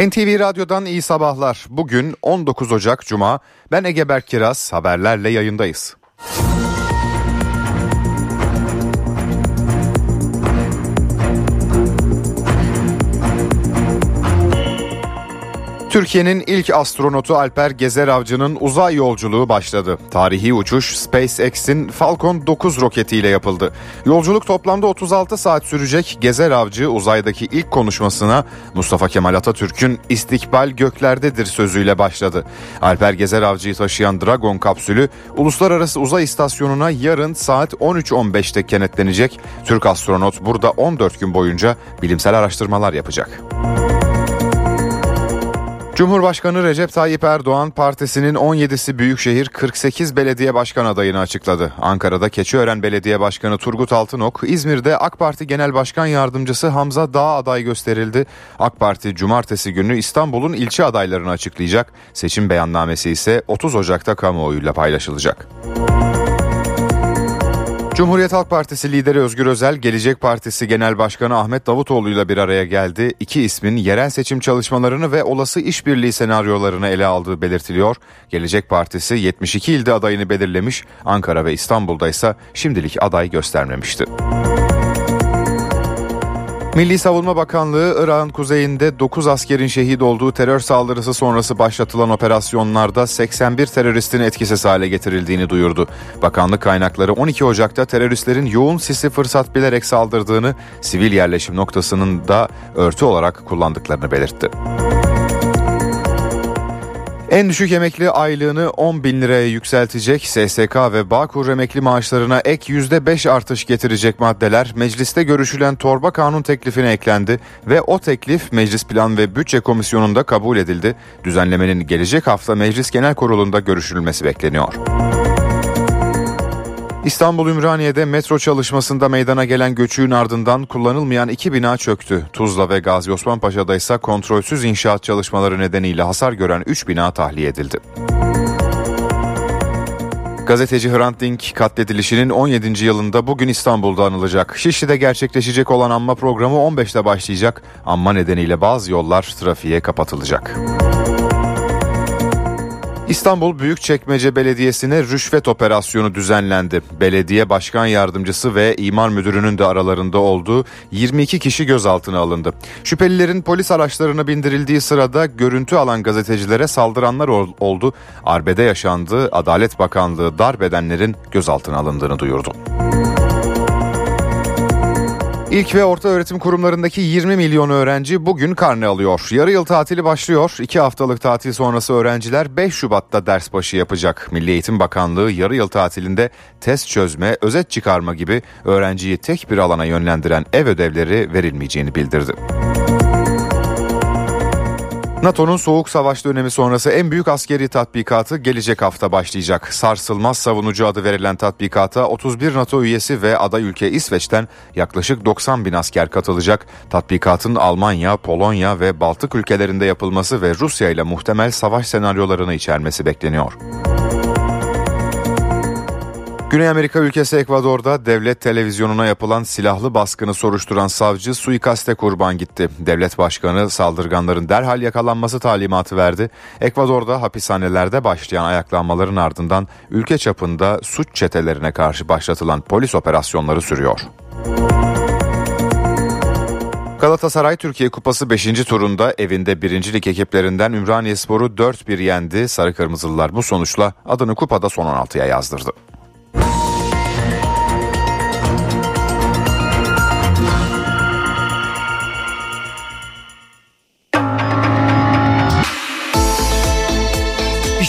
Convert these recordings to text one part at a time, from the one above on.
NTV Radyo'dan iyi sabahlar. Bugün 19 Ocak Cuma. Ben Ege Berk Kiraz. Haberlerle yayındayız. Türkiye'nin ilk astronotu Alper Gezer Avcı'nın uzay yolculuğu başladı. Tarihi uçuş SpaceX'in Falcon 9 roketiyle yapıldı. Yolculuk toplamda 36 saat sürecek. Gezer Avcı uzaydaki ilk konuşmasına Mustafa Kemal Atatürk'ün istikbal göklerdedir sözüyle başladı. Alper Gezer Avcı'yı taşıyan Dragon kapsülü Uluslararası Uzay İstasyonu'na yarın saat 13.15'te kenetlenecek. Türk astronot burada 14 gün boyunca bilimsel araştırmalar yapacak. Cumhurbaşkanı Recep Tayyip Erdoğan partisinin 17'si büyükşehir 48 belediye başkan adayını açıkladı. Ankara'da Keçiören Belediye Başkanı Turgut Altınok, İzmir'de AK Parti Genel Başkan Yardımcısı Hamza Dağ aday gösterildi. AK Parti cumartesi günü İstanbul'un ilçe adaylarını açıklayacak. Seçim beyannamesi ise 30 Ocak'ta kamuoyuyla paylaşılacak. Cumhuriyet Halk Partisi lideri Özgür Özel, Gelecek Partisi Genel Başkanı Ahmet Davutoğlu ile bir araya geldi. İki ismin yerel seçim çalışmalarını ve olası işbirliği senaryolarını ele aldığı belirtiliyor. Gelecek Partisi 72 ilde adayını belirlemiş, Ankara ve İstanbul'da ise şimdilik aday göstermemişti. Milli Savunma Bakanlığı Irak'ın kuzeyinde 9 askerin şehit olduğu terör saldırısı sonrası başlatılan operasyonlarda 81 teröristin etkisiz hale getirildiğini duyurdu. Bakanlık kaynakları 12 Ocak'ta teröristlerin yoğun sisi fırsat bilerek saldırdığını, sivil yerleşim noktasının da örtü olarak kullandıklarını belirtti. En düşük emekli aylığını 10 bin liraya yükseltecek SSK ve Bağkur emekli maaşlarına ek %5 artış getirecek maddeler mecliste görüşülen torba kanun teklifine eklendi ve o teklif Meclis Plan ve Bütçe Komisyonu'nda kabul edildi. Düzenlemenin gelecek hafta Meclis Genel Kurulu'nda görüşülmesi bekleniyor. İstanbul Ümraniye'de metro çalışmasında meydana gelen göçüğün ardından kullanılmayan iki bina çöktü. Tuzla ve Gazi Osman Paşa'da ise kontrolsüz inşaat çalışmaları nedeniyle hasar gören 3 bina tahliye edildi. Gazeteci Hrant Dink katledilişinin 17. yılında bugün İstanbul'da anılacak. Şişli'de gerçekleşecek olan anma programı 15'te başlayacak. Anma nedeniyle bazı yollar trafiğe kapatılacak. İstanbul Büyükçekmece Belediyesi'ne rüşvet operasyonu düzenlendi. Belediye Başkan Yardımcısı ve imar müdürünün de aralarında olduğu 22 kişi gözaltına alındı. Şüphelilerin polis araçlarına bindirildiği sırada görüntü alan gazetecilere saldıranlar oldu. Arbede yaşandığı Adalet Bakanlığı darbedenlerin gözaltına alındığını duyurdu. İlk ve orta öğretim kurumlarındaki 20 milyon öğrenci bugün karne alıyor. Yarı yıl tatili başlıyor. 2 haftalık tatil sonrası öğrenciler 5 Şubat'ta ders başı yapacak. Milli Eğitim Bakanlığı yarı yıl tatilinde test çözme, özet çıkarma gibi öğrenciyi tek bir alana yönlendiren ev ödevleri verilmeyeceğini bildirdi. NATO'nun soğuk savaş dönemi sonrası en büyük askeri tatbikatı gelecek hafta başlayacak. Sarsılmaz savunucu adı verilen tatbikata 31 NATO üyesi ve aday ülke İsveç'ten yaklaşık 90 bin asker katılacak. Tatbikatın Almanya, Polonya ve Baltık ülkelerinde yapılması ve Rusya ile muhtemel savaş senaryolarını içermesi bekleniyor. Güney Amerika ülkesi Ekvador'da devlet televizyonuna yapılan silahlı baskını soruşturan savcı suikaste kurban gitti. Devlet başkanı saldırganların derhal yakalanması talimatı verdi. Ekvador'da hapishanelerde başlayan ayaklanmaların ardından ülke çapında suç çetelerine karşı başlatılan polis operasyonları sürüyor. Galatasaray Türkiye Kupası 5. turunda evinde birincilik ekiplerinden Ümraniye Sporu 4-1 yendi. Sarı Kırmızılılar bu sonuçla adını kupada son 16'ya yazdırdı.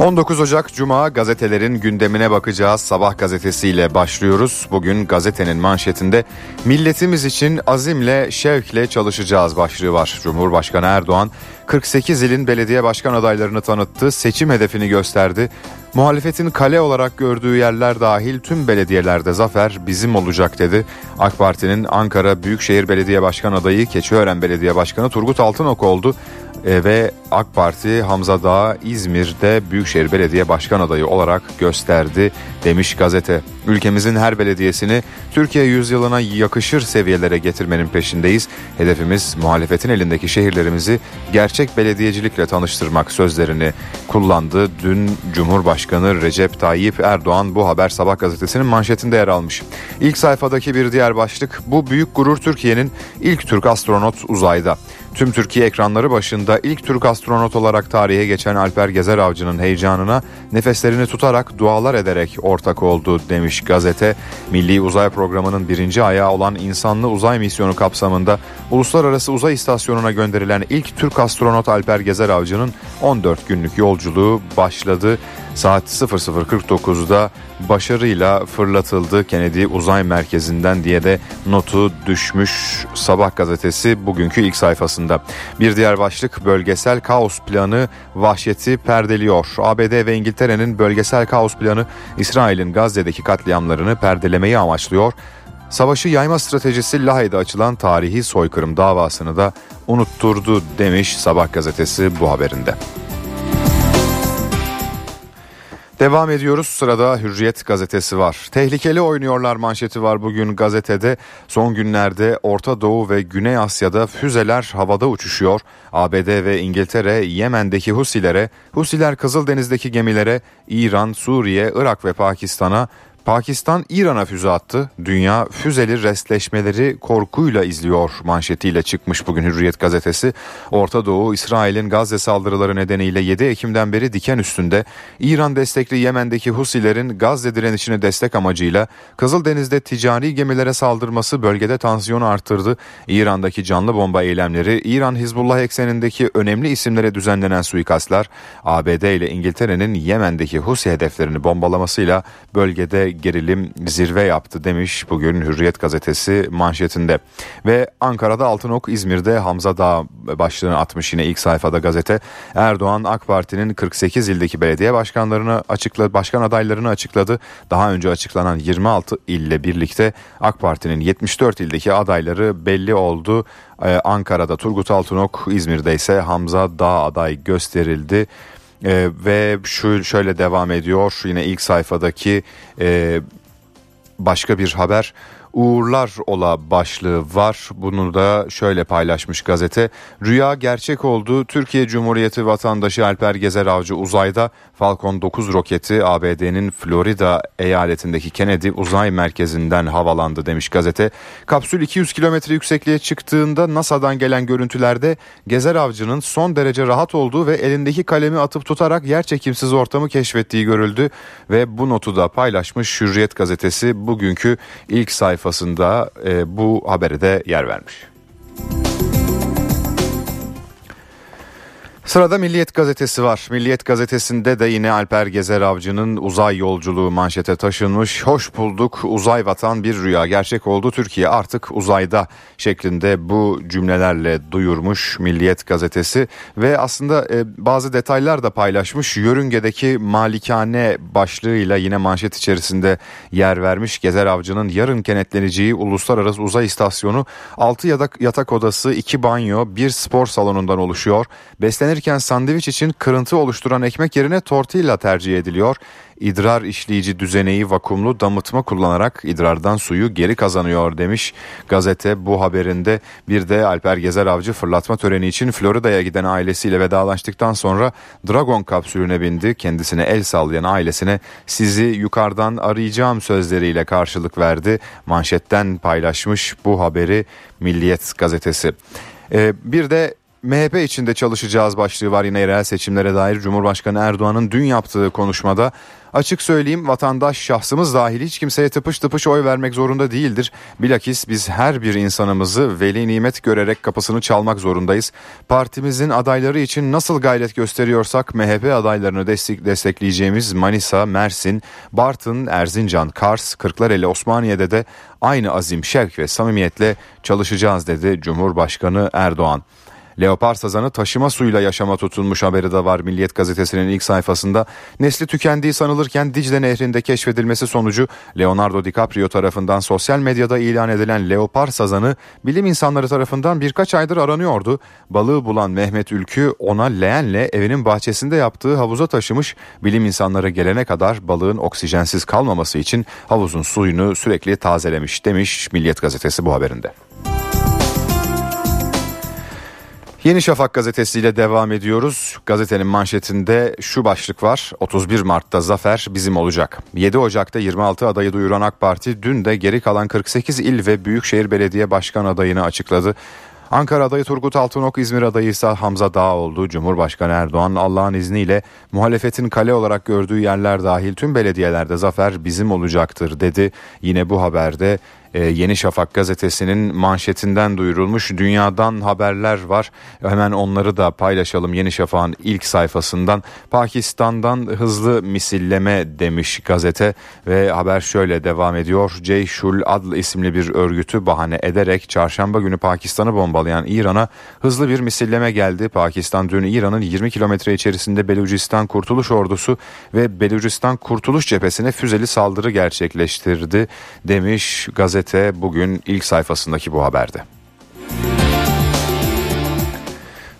19 Ocak Cuma gazetelerin gündemine bakacağız. Sabah gazetesiyle başlıyoruz. Bugün gazetenin manşetinde milletimiz için azimle, şevkle çalışacağız başlığı var. Cumhurbaşkanı Erdoğan 48 ilin belediye başkan adaylarını tanıttı, seçim hedefini gösterdi. Muhalefetin kale olarak gördüğü yerler dahil tüm belediyelerde zafer bizim olacak dedi. AK Parti'nin Ankara Büyükşehir Belediye Başkan adayı Keçiören Belediye Başkanı Turgut Altınok oldu e, ve AK Parti Hamza Dağ İzmir'de Büyükşehir Belediye Başkan adayı olarak gösterdi demiş gazete. Ülkemizin her belediyesini Türkiye yüzyılına yakışır seviyelere getirmenin peşindeyiz. Hedefimiz muhalefetin elindeki şehirlerimizi gerçek belediyecilikle tanıştırmak sözlerini kullandı. Dün Cumhurbaşkanı Recep Tayyip Erdoğan bu haber Sabah gazetesinin manşetinde yer almış. İlk sayfadaki bir diğer başlık bu büyük gurur Türkiye'nin ilk Türk astronot uzayda. Tüm Türkiye ekranları başında ilk Türk astronot olarak tarihe geçen Alper Gezer Avcı'nın heyecanına nefeslerini tutarak dualar ederek ortak oldu demiş gazete. Milli Uzay Programı'nın birinci ayağı olan insanlı uzay misyonu kapsamında Uluslararası Uzay İstasyonu'na gönderilen ilk Türk astronot Alper Gezer Avcı'nın 14 günlük yolculuğu başladı. Saat 00.49'da başarıyla fırlatıldı Kennedy Uzay Merkezi'nden diye de notu düşmüş Sabah gazetesi bugünkü ilk sayfasında. Bir diğer başlık bölgesel kaos planı vahşeti perdeliyor. ABD ve İngiltere'nin bölgesel kaos planı İsrail'in Gazze'deki katliamlarını perdelemeyi amaçlıyor. Savaşı yayma stratejisi Lahey'de açılan tarihi soykırım davasını da unutturdu demiş Sabah gazetesi bu haberinde. Devam ediyoruz. Sırada Hürriyet gazetesi var. Tehlikeli oynuyorlar manşeti var bugün gazetede. Son günlerde Orta Doğu ve Güney Asya'da füzeler havada uçuşuyor. ABD ve İngiltere Yemen'deki Husilere, Husiler Kızıldeniz'deki gemilere, İran, Suriye, Irak ve Pakistan'a Pakistan İran'a füze attı. Dünya füzeli restleşmeleri korkuyla izliyor manşetiyle çıkmış bugün Hürriyet gazetesi. Orta Doğu İsrail'in Gazze saldırıları nedeniyle 7 Ekim'den beri diken üstünde. İran destekli Yemen'deki Husilerin Gazze direnişine destek amacıyla Kızıldeniz'de ticari gemilere saldırması bölgede tansiyonu arttırdı. İran'daki canlı bomba eylemleri, İran Hizbullah eksenindeki önemli isimlere düzenlenen suikastlar, ABD ile İngiltere'nin Yemen'deki Husi hedeflerini bombalamasıyla bölgede gerilim zirve yaptı demiş bugün Hürriyet gazetesi manşetinde. Ve Ankara'da Altınok, İzmir'de Hamza Dağ başlığını atmış yine ilk sayfada gazete. Erdoğan AK Parti'nin 48 ildeki belediye başkanlarını açıkladı, başkan adaylarını açıkladı. Daha önce açıklanan 26 ille birlikte AK Parti'nin 74 ildeki adayları belli oldu. Ee, Ankara'da Turgut Altınok, İzmir'de ise Hamza Dağ aday gösterildi. E, ve şu şöyle devam ediyor. Yine ilk sayfadaki e, başka bir haber uğurlar ola başlığı var. Bunu da şöyle paylaşmış gazete. Rüya gerçek oldu. Türkiye Cumhuriyeti vatandaşı Alper Gezer Avcı uzayda Falcon 9 roketi ABD'nin Florida eyaletindeki Kennedy uzay merkezinden havalandı demiş gazete. Kapsül 200 kilometre yüksekliğe çıktığında NASA'dan gelen görüntülerde Gezer Avcı'nın son derece rahat olduğu ve elindeki kalemi atıp tutarak yer çekimsiz ortamı keşfettiği görüldü ve bu notu da paylaşmış Hürriyet gazetesi bugünkü ilk sayfasında e, bu habere de yer vermiş. Sırada Milliyet gazetesi var. Milliyet gazetesinde de yine Alper Gezer Avcı'nın uzay yolculuğu manşete taşınmış. Hoş bulduk uzay vatan bir rüya gerçek oldu Türkiye artık uzayda şeklinde bu cümlelerle duyurmuş Milliyet gazetesi. Ve aslında e, bazı detaylar da paylaşmış. Yörüngedeki malikane başlığıyla yine manşet içerisinde yer vermiş. Gezer Avcı'nın yarın kenetleneceği Uluslararası Uzay İstasyonu 6 yatak, yatak odası, 2 banyo, 1 spor salonundan oluşuyor. Beslenir Yenirken sandviç için kırıntı oluşturan ekmek yerine tortilla tercih ediliyor. İdrar işleyici düzeneyi vakumlu damıtma kullanarak idrardan suyu geri kazanıyor demiş gazete bu haberinde. Bir de Alper Gezer Avcı fırlatma töreni için Florida'ya giden ailesiyle vedalaştıktan sonra Dragon kapsülüne bindi. Kendisine el sallayan ailesine sizi yukarıdan arayacağım sözleriyle karşılık verdi. Manşetten paylaşmış bu haberi Milliyet gazetesi. Ee, bir de MHP içinde çalışacağız başlığı var yine yerel seçimlere dair Cumhurbaşkanı Erdoğan'ın dün yaptığı konuşmada. Açık söyleyeyim vatandaş şahsımız dahil hiç kimseye tıpış tıpış oy vermek zorunda değildir. Bilakis biz her bir insanımızı veli nimet görerek kapısını çalmak zorundayız. Partimizin adayları için nasıl gayret gösteriyorsak MHP adaylarını destek, destekleyeceğimiz Manisa, Mersin, Bartın, Erzincan, Kars, Kırklareli, Osmaniye'de de aynı azim, şevk ve samimiyetle çalışacağız dedi Cumhurbaşkanı Erdoğan. Leopar sazanı taşıma suyla yaşama tutulmuş haberi de var Milliyet gazetesinin ilk sayfasında. Nesli tükendiği sanılırken Dicle Nehri'nde keşfedilmesi sonucu Leonardo DiCaprio tarafından sosyal medyada ilan edilen leopar sazanı bilim insanları tarafından birkaç aydır aranıyordu. Balığı bulan Mehmet Ülkü ona leğenle evinin bahçesinde yaptığı havuza taşımış. Bilim insanları gelene kadar balığın oksijensiz kalmaması için havuzun suyunu sürekli tazelemiş demiş Milliyet gazetesi bu haberinde. Yeni Şafak gazetesiyle devam ediyoruz. Gazetenin manşetinde şu başlık var. 31 Mart'ta zafer bizim olacak. 7 Ocak'ta 26 adayı duyuran AK Parti dün de geri kalan 48 il ve Büyükşehir Belediye Başkan adayını açıkladı. Ankara adayı Turgut Altınok, İzmir adayı ise Hamza Dağ oldu. Cumhurbaşkanı Erdoğan Allah'ın izniyle muhalefetin kale olarak gördüğü yerler dahil tüm belediyelerde zafer bizim olacaktır dedi. Yine bu haberde e, Yeni Şafak gazetesinin manşetinden duyurulmuş dünyadan haberler var. Hemen onları da paylaşalım Yeni Şafak'ın ilk sayfasından. Pakistan'dan hızlı misilleme demiş gazete ve haber şöyle devam ediyor. Ceyşul Adl isimli bir örgütü bahane ederek çarşamba günü Pakistan'ı bombalayan İran'a hızlı bir misilleme geldi. Pakistan dün İran'ın 20 kilometre içerisinde Belucistan Kurtuluş Ordusu ve Belucistan Kurtuluş Cephesi'ne füzeli saldırı gerçekleştirdi demiş gazete gazete bugün ilk sayfasındaki bu haberde.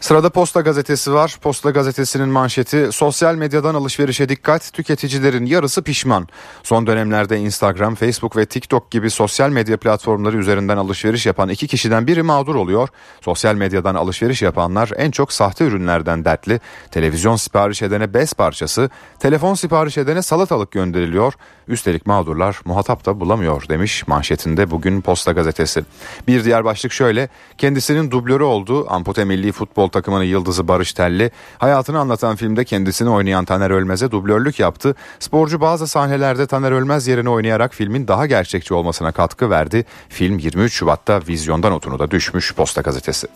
Sırada Posta Gazetesi var. Posta Gazetesi'nin manşeti sosyal medyadan alışverişe dikkat tüketicilerin yarısı pişman. Son dönemlerde Instagram, Facebook ve TikTok gibi sosyal medya platformları üzerinden alışveriş yapan iki kişiden biri mağdur oluyor. Sosyal medyadan alışveriş yapanlar en çok sahte ürünlerden dertli. Televizyon sipariş edene bez parçası, telefon sipariş edene salatalık gönderiliyor. Üstelik mağdurlar muhatap da bulamıyor demiş manşetinde bugün Posta Gazetesi. Bir diğer başlık şöyle kendisinin dublörü olduğu ampute milli futbol takımının yıldızı Barış Telli hayatını anlatan filmde kendisini oynayan Taner Ölmez'e dublörlük yaptı. Sporcu bazı sahnelerde Taner Ölmez yerine oynayarak filmin daha gerçekçi olmasına katkı verdi. Film 23 Şubat'ta vizyondan otunu da düşmüş Posta Gazetesi.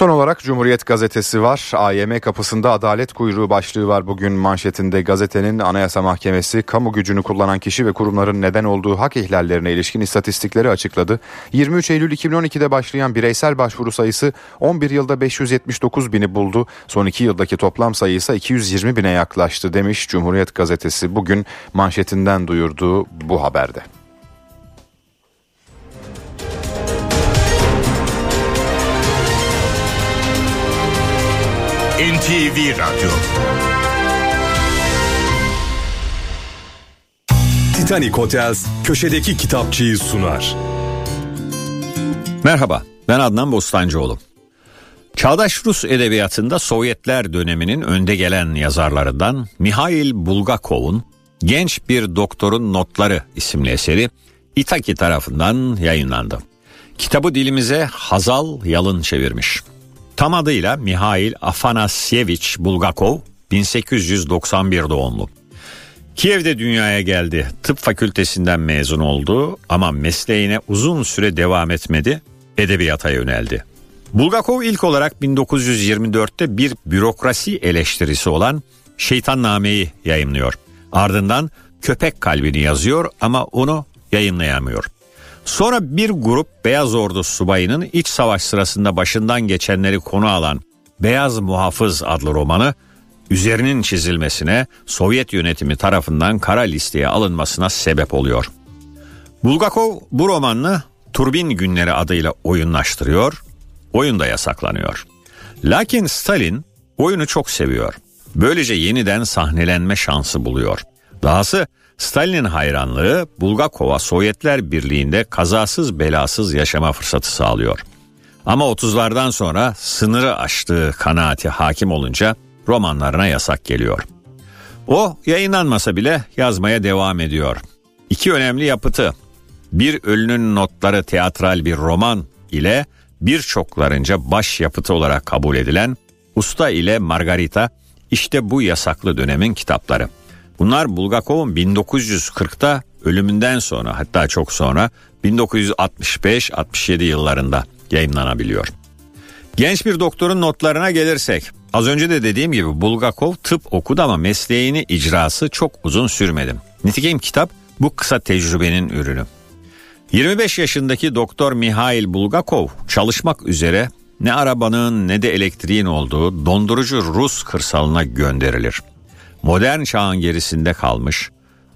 Son olarak Cumhuriyet gazetesi var. AYM kapısında adalet kuyruğu başlığı var bugün manşetinde gazetenin Anayasa Mahkemesi kamu gücünü kullanan kişi ve kurumların neden olduğu hak ihlallerine ilişkin istatistikleri açıkladı. 23 Eylül 2012'de başlayan bireysel başvuru sayısı 11 yılda 579 bini buldu. Son 2 yıldaki toplam sayı ise 220 bine yaklaştı demiş Cumhuriyet gazetesi bugün manşetinden duyurduğu bu haberde. NTV Radyo Titanic Hotels köşedeki kitapçıyı sunar. Merhaba, ben Adnan Bostancıoğlu. Çağdaş Rus edebiyatında Sovyetler döneminin önde gelen yazarlarından Mihail Bulgakov'un Genç Bir Doktorun Notları isimli eseri İtaki tarafından yayınlandı. Kitabı dilimize Hazal Yalın çevirmiş. Tam adıyla Mihail Afanasyevich Bulgakov 1891 doğumlu. Kiev'de dünyaya geldi. Tıp fakültesinden mezun oldu ama mesleğine uzun süre devam etmedi. Edebiyata yöneldi. Bulgakov ilk olarak 1924'te bir bürokrasi eleştirisi olan Şeytanname'yi yayımlıyor. Ardından Köpek Kalbini yazıyor ama onu yayınlayamıyor. Sonra bir grup Beyaz Ordu subayının iç savaş sırasında başından geçenleri konu alan Beyaz Muhafız adlı romanı üzerinin çizilmesine Sovyet yönetimi tarafından kara listeye alınmasına sebep oluyor. Bulgakov bu romanını Turbin Günleri adıyla oyunlaştırıyor, oyun da yasaklanıyor. Lakin Stalin oyunu çok seviyor. Böylece yeniden sahnelenme şansı buluyor. Dahası Stalin'in hayranlığı Bulgakov'a Sovyetler Birliği'nde kazasız belasız yaşama fırsatı sağlıyor. Ama 30'lardan sonra sınırı aştığı kanaati hakim olunca romanlarına yasak geliyor. O yayınlanmasa bile yazmaya devam ediyor. İki önemli yapıtı, Bir Ölünün Notları teatral bir roman ile birçoklarınca baş yapıtı olarak kabul edilen Usta ile Margarita işte bu yasaklı dönemin kitapları. Bunlar Bulgakov'un 1940'ta ölümünden sonra hatta çok sonra 1965-67 yıllarında yayınlanabiliyor. Genç bir doktorun notlarına gelirsek az önce de dediğim gibi Bulgakov tıp okudu ama mesleğini icrası çok uzun sürmedi. Nitekim kitap bu kısa tecrübenin ürünü. 25 yaşındaki doktor Mihail Bulgakov çalışmak üzere ne arabanın ne de elektriğin olduğu dondurucu Rus kırsalına gönderilir. Modern çağın gerisinde kalmış,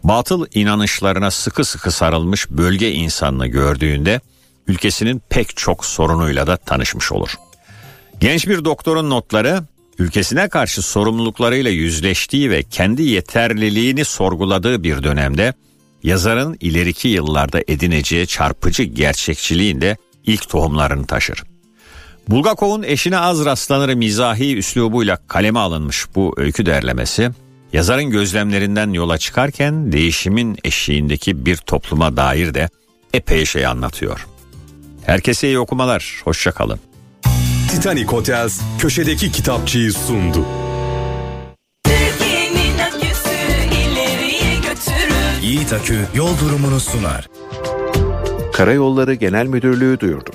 batıl inanışlarına sıkı sıkı sarılmış bölge insanını gördüğünde ülkesinin pek çok sorunuyla da tanışmış olur. Genç bir doktorun notları ülkesine karşı sorumluluklarıyla yüzleştiği ve kendi yeterliliğini sorguladığı bir dönemde yazarın ileriki yıllarda edineceği çarpıcı gerçekçiliğin de ilk tohumlarını taşır. Bulgakov'un eşine az rastlanır mizahi üslubuyla kaleme alınmış bu öykü derlemesi, yazarın gözlemlerinden yola çıkarken değişimin eşiğindeki bir topluma dair de epey şey anlatıyor. Herkese iyi okumalar, hoşçakalın. Titanic Hotels köşedeki kitapçıyı sundu. Yiğit Akü yol durumunu sunar. Karayolları Genel Müdürlüğü duyurdu.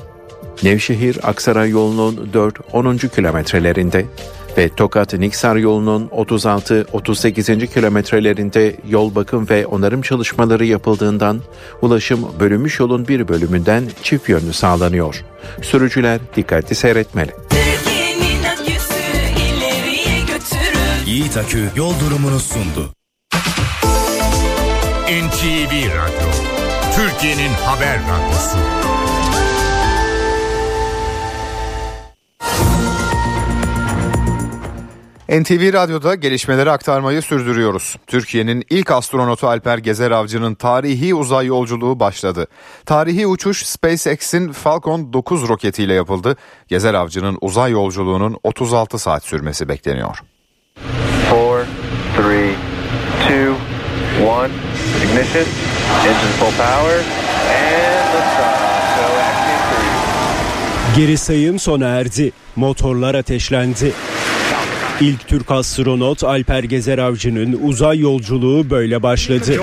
Nevşehir Aksaray yolunun 4-10. kilometrelerinde ve Tokat Niksar yolunun 36-38. kilometrelerinde yol bakım ve onarım çalışmaları yapıldığından ulaşım bölünmüş yolun bir bölümünden çift yönlü sağlanıyor. Sürücüler dikkatli seyretmeli. Yiğit Akü yol durumunu sundu. NTV Radyo, Türkiye'nin haber radyosu. NTV Radyo'da gelişmeleri aktarmayı sürdürüyoruz. Türkiye'nin ilk astronotu Alper Gezer Avcı'nın tarihi uzay yolculuğu başladı. Tarihi uçuş SpaceX'in Falcon 9 roketiyle yapıldı. Gezer Avcı'nın uzay yolculuğunun 36 saat sürmesi bekleniyor. 4, 3, 2, 1, ignition, engine full power, and liftoff. Geri sayım sona erdi. Motorlar ateşlendi. İlk Türk astronot Alper Gezer Avcı'nın uzay yolculuğu böyle başladı.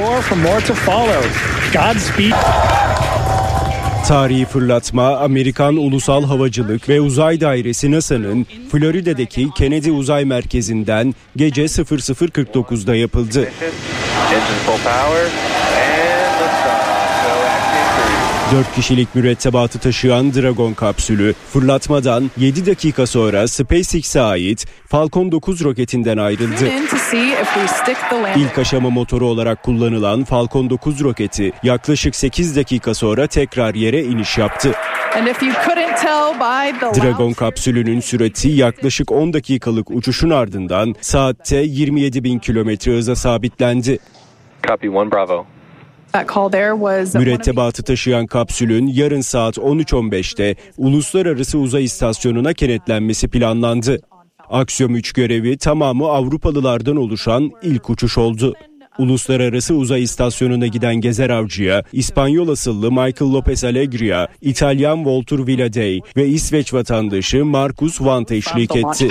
Tarihi fırlatma Amerikan Ulusal Havacılık ve Uzay Dairesi NASA'nın Florida'daki Kennedy Uzay Merkezi'nden gece 00.49'da yapıldı. 4 kişilik mürettebatı taşıyan Dragon kapsülü fırlatmadan 7 dakika sonra SpaceX'e ait Falcon 9 roketinden ayrıldı. İlk aşama motoru olarak kullanılan Falcon 9 roketi yaklaşık 8 dakika sonra tekrar yere iniş yaptı. Dragon kapsülünün sürati yaklaşık 10 dakikalık uçuşun ardından saatte 27 bin kilometre hıza sabitlendi. Copy one Bravo. Mürettebatı taşıyan kapsülün yarın saat 13.15'te Uluslararası Uzay İstasyonu'na kenetlenmesi planlandı. Aksiyon 3 görevi tamamı Avrupalılardan oluşan ilk uçuş oldu. Uluslararası Uzay İstasyonu'na giden Gezer Avcı'ya İspanyol asıllı Michael Lopez Alegria, İtalyan Walter Villadey ve İsveç vatandaşı Marcus Vante eşlik etti.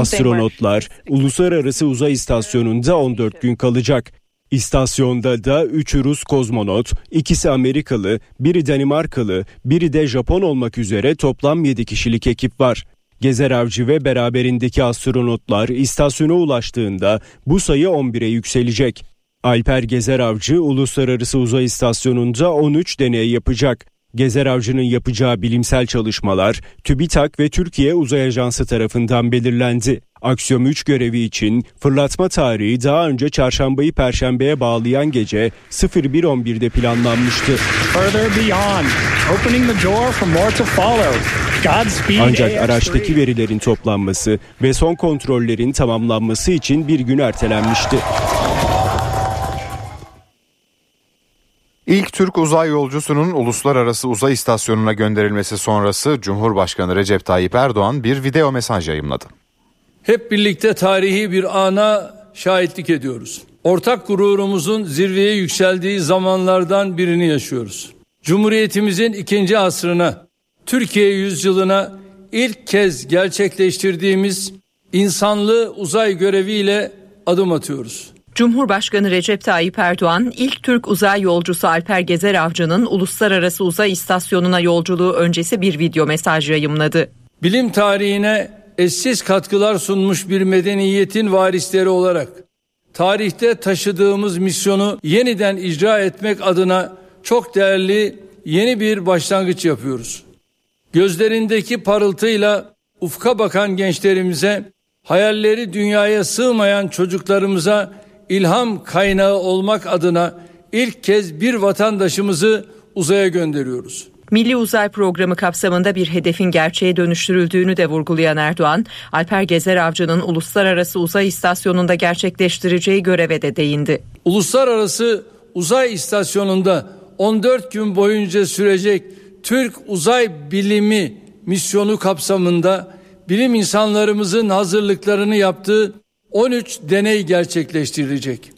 Astronotlar Uluslararası Uzay İstasyonu'nda 14 gün kalacak. İstasyonda da 3 Rus kozmonot, ikisi Amerikalı, biri Danimarkalı, biri de Japon olmak üzere toplam 7 kişilik ekip var. Gezer Avcı ve beraberindeki astronotlar istasyona ulaştığında bu sayı 11'e yükselecek. Alper Gezer Avcı Uluslararası Uzay İstasyonu'nda 13 deney yapacak. Gezer Avcı'nın yapacağı bilimsel çalışmalar TÜBİTAK ve Türkiye Uzay Ajansı tarafından belirlendi. Aksiyon 3 görevi için fırlatma tarihi daha önce çarşambayı perşembeye bağlayan gece 01.11'de planlanmıştı. Ancak araçtaki verilerin toplanması ve son kontrollerin tamamlanması için bir gün ertelenmişti. İlk Türk uzay yolcusunun Uluslararası Uzay İstasyonu'na gönderilmesi sonrası Cumhurbaşkanı Recep Tayyip Erdoğan bir video mesaj yayımladı. Hep birlikte tarihi bir ana şahitlik ediyoruz. Ortak gururumuzun zirveye yükseldiği zamanlardan birini yaşıyoruz. Cumhuriyetimizin ikinci asrına, Türkiye yüzyılına ilk kez gerçekleştirdiğimiz insanlı uzay göreviyle adım atıyoruz. Cumhurbaşkanı Recep Tayyip Erdoğan ilk Türk uzay yolcusu Alper Gezer Avcı'nın uluslararası uzay istasyonuna yolculuğu öncesi bir video mesaj yayımladı. Bilim tarihine eşsiz katkılar sunmuş bir medeniyetin varisleri olarak tarihte taşıdığımız misyonu yeniden icra etmek adına çok değerli yeni bir başlangıç yapıyoruz. Gözlerindeki parıltıyla ufka bakan gençlerimize, hayalleri dünyaya sığmayan çocuklarımıza ilham kaynağı olmak adına ilk kez bir vatandaşımızı uzaya gönderiyoruz. Milli Uzay Programı kapsamında bir hedefin gerçeğe dönüştürüldüğünü de vurgulayan Erdoğan, Alper Gezer Avcı'nın uluslararası uzay istasyonunda gerçekleştireceği göreve de değindi. Uluslararası Uzay İstasyonu'nda 14 gün boyunca sürecek Türk Uzay Bilimi misyonu kapsamında bilim insanlarımızın hazırlıklarını yaptığı 13 deney gerçekleştirilecek.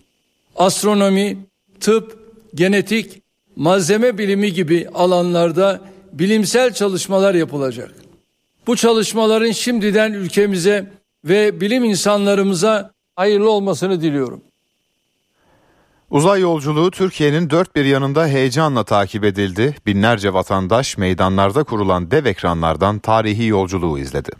Astronomi, tıp, genetik, malzeme bilimi gibi alanlarda bilimsel çalışmalar yapılacak. Bu çalışmaların şimdiden ülkemize ve bilim insanlarımıza hayırlı olmasını diliyorum. Uzay yolculuğu Türkiye'nin dört bir yanında heyecanla takip edildi. Binlerce vatandaş meydanlarda kurulan dev ekranlardan tarihi yolculuğu izledi.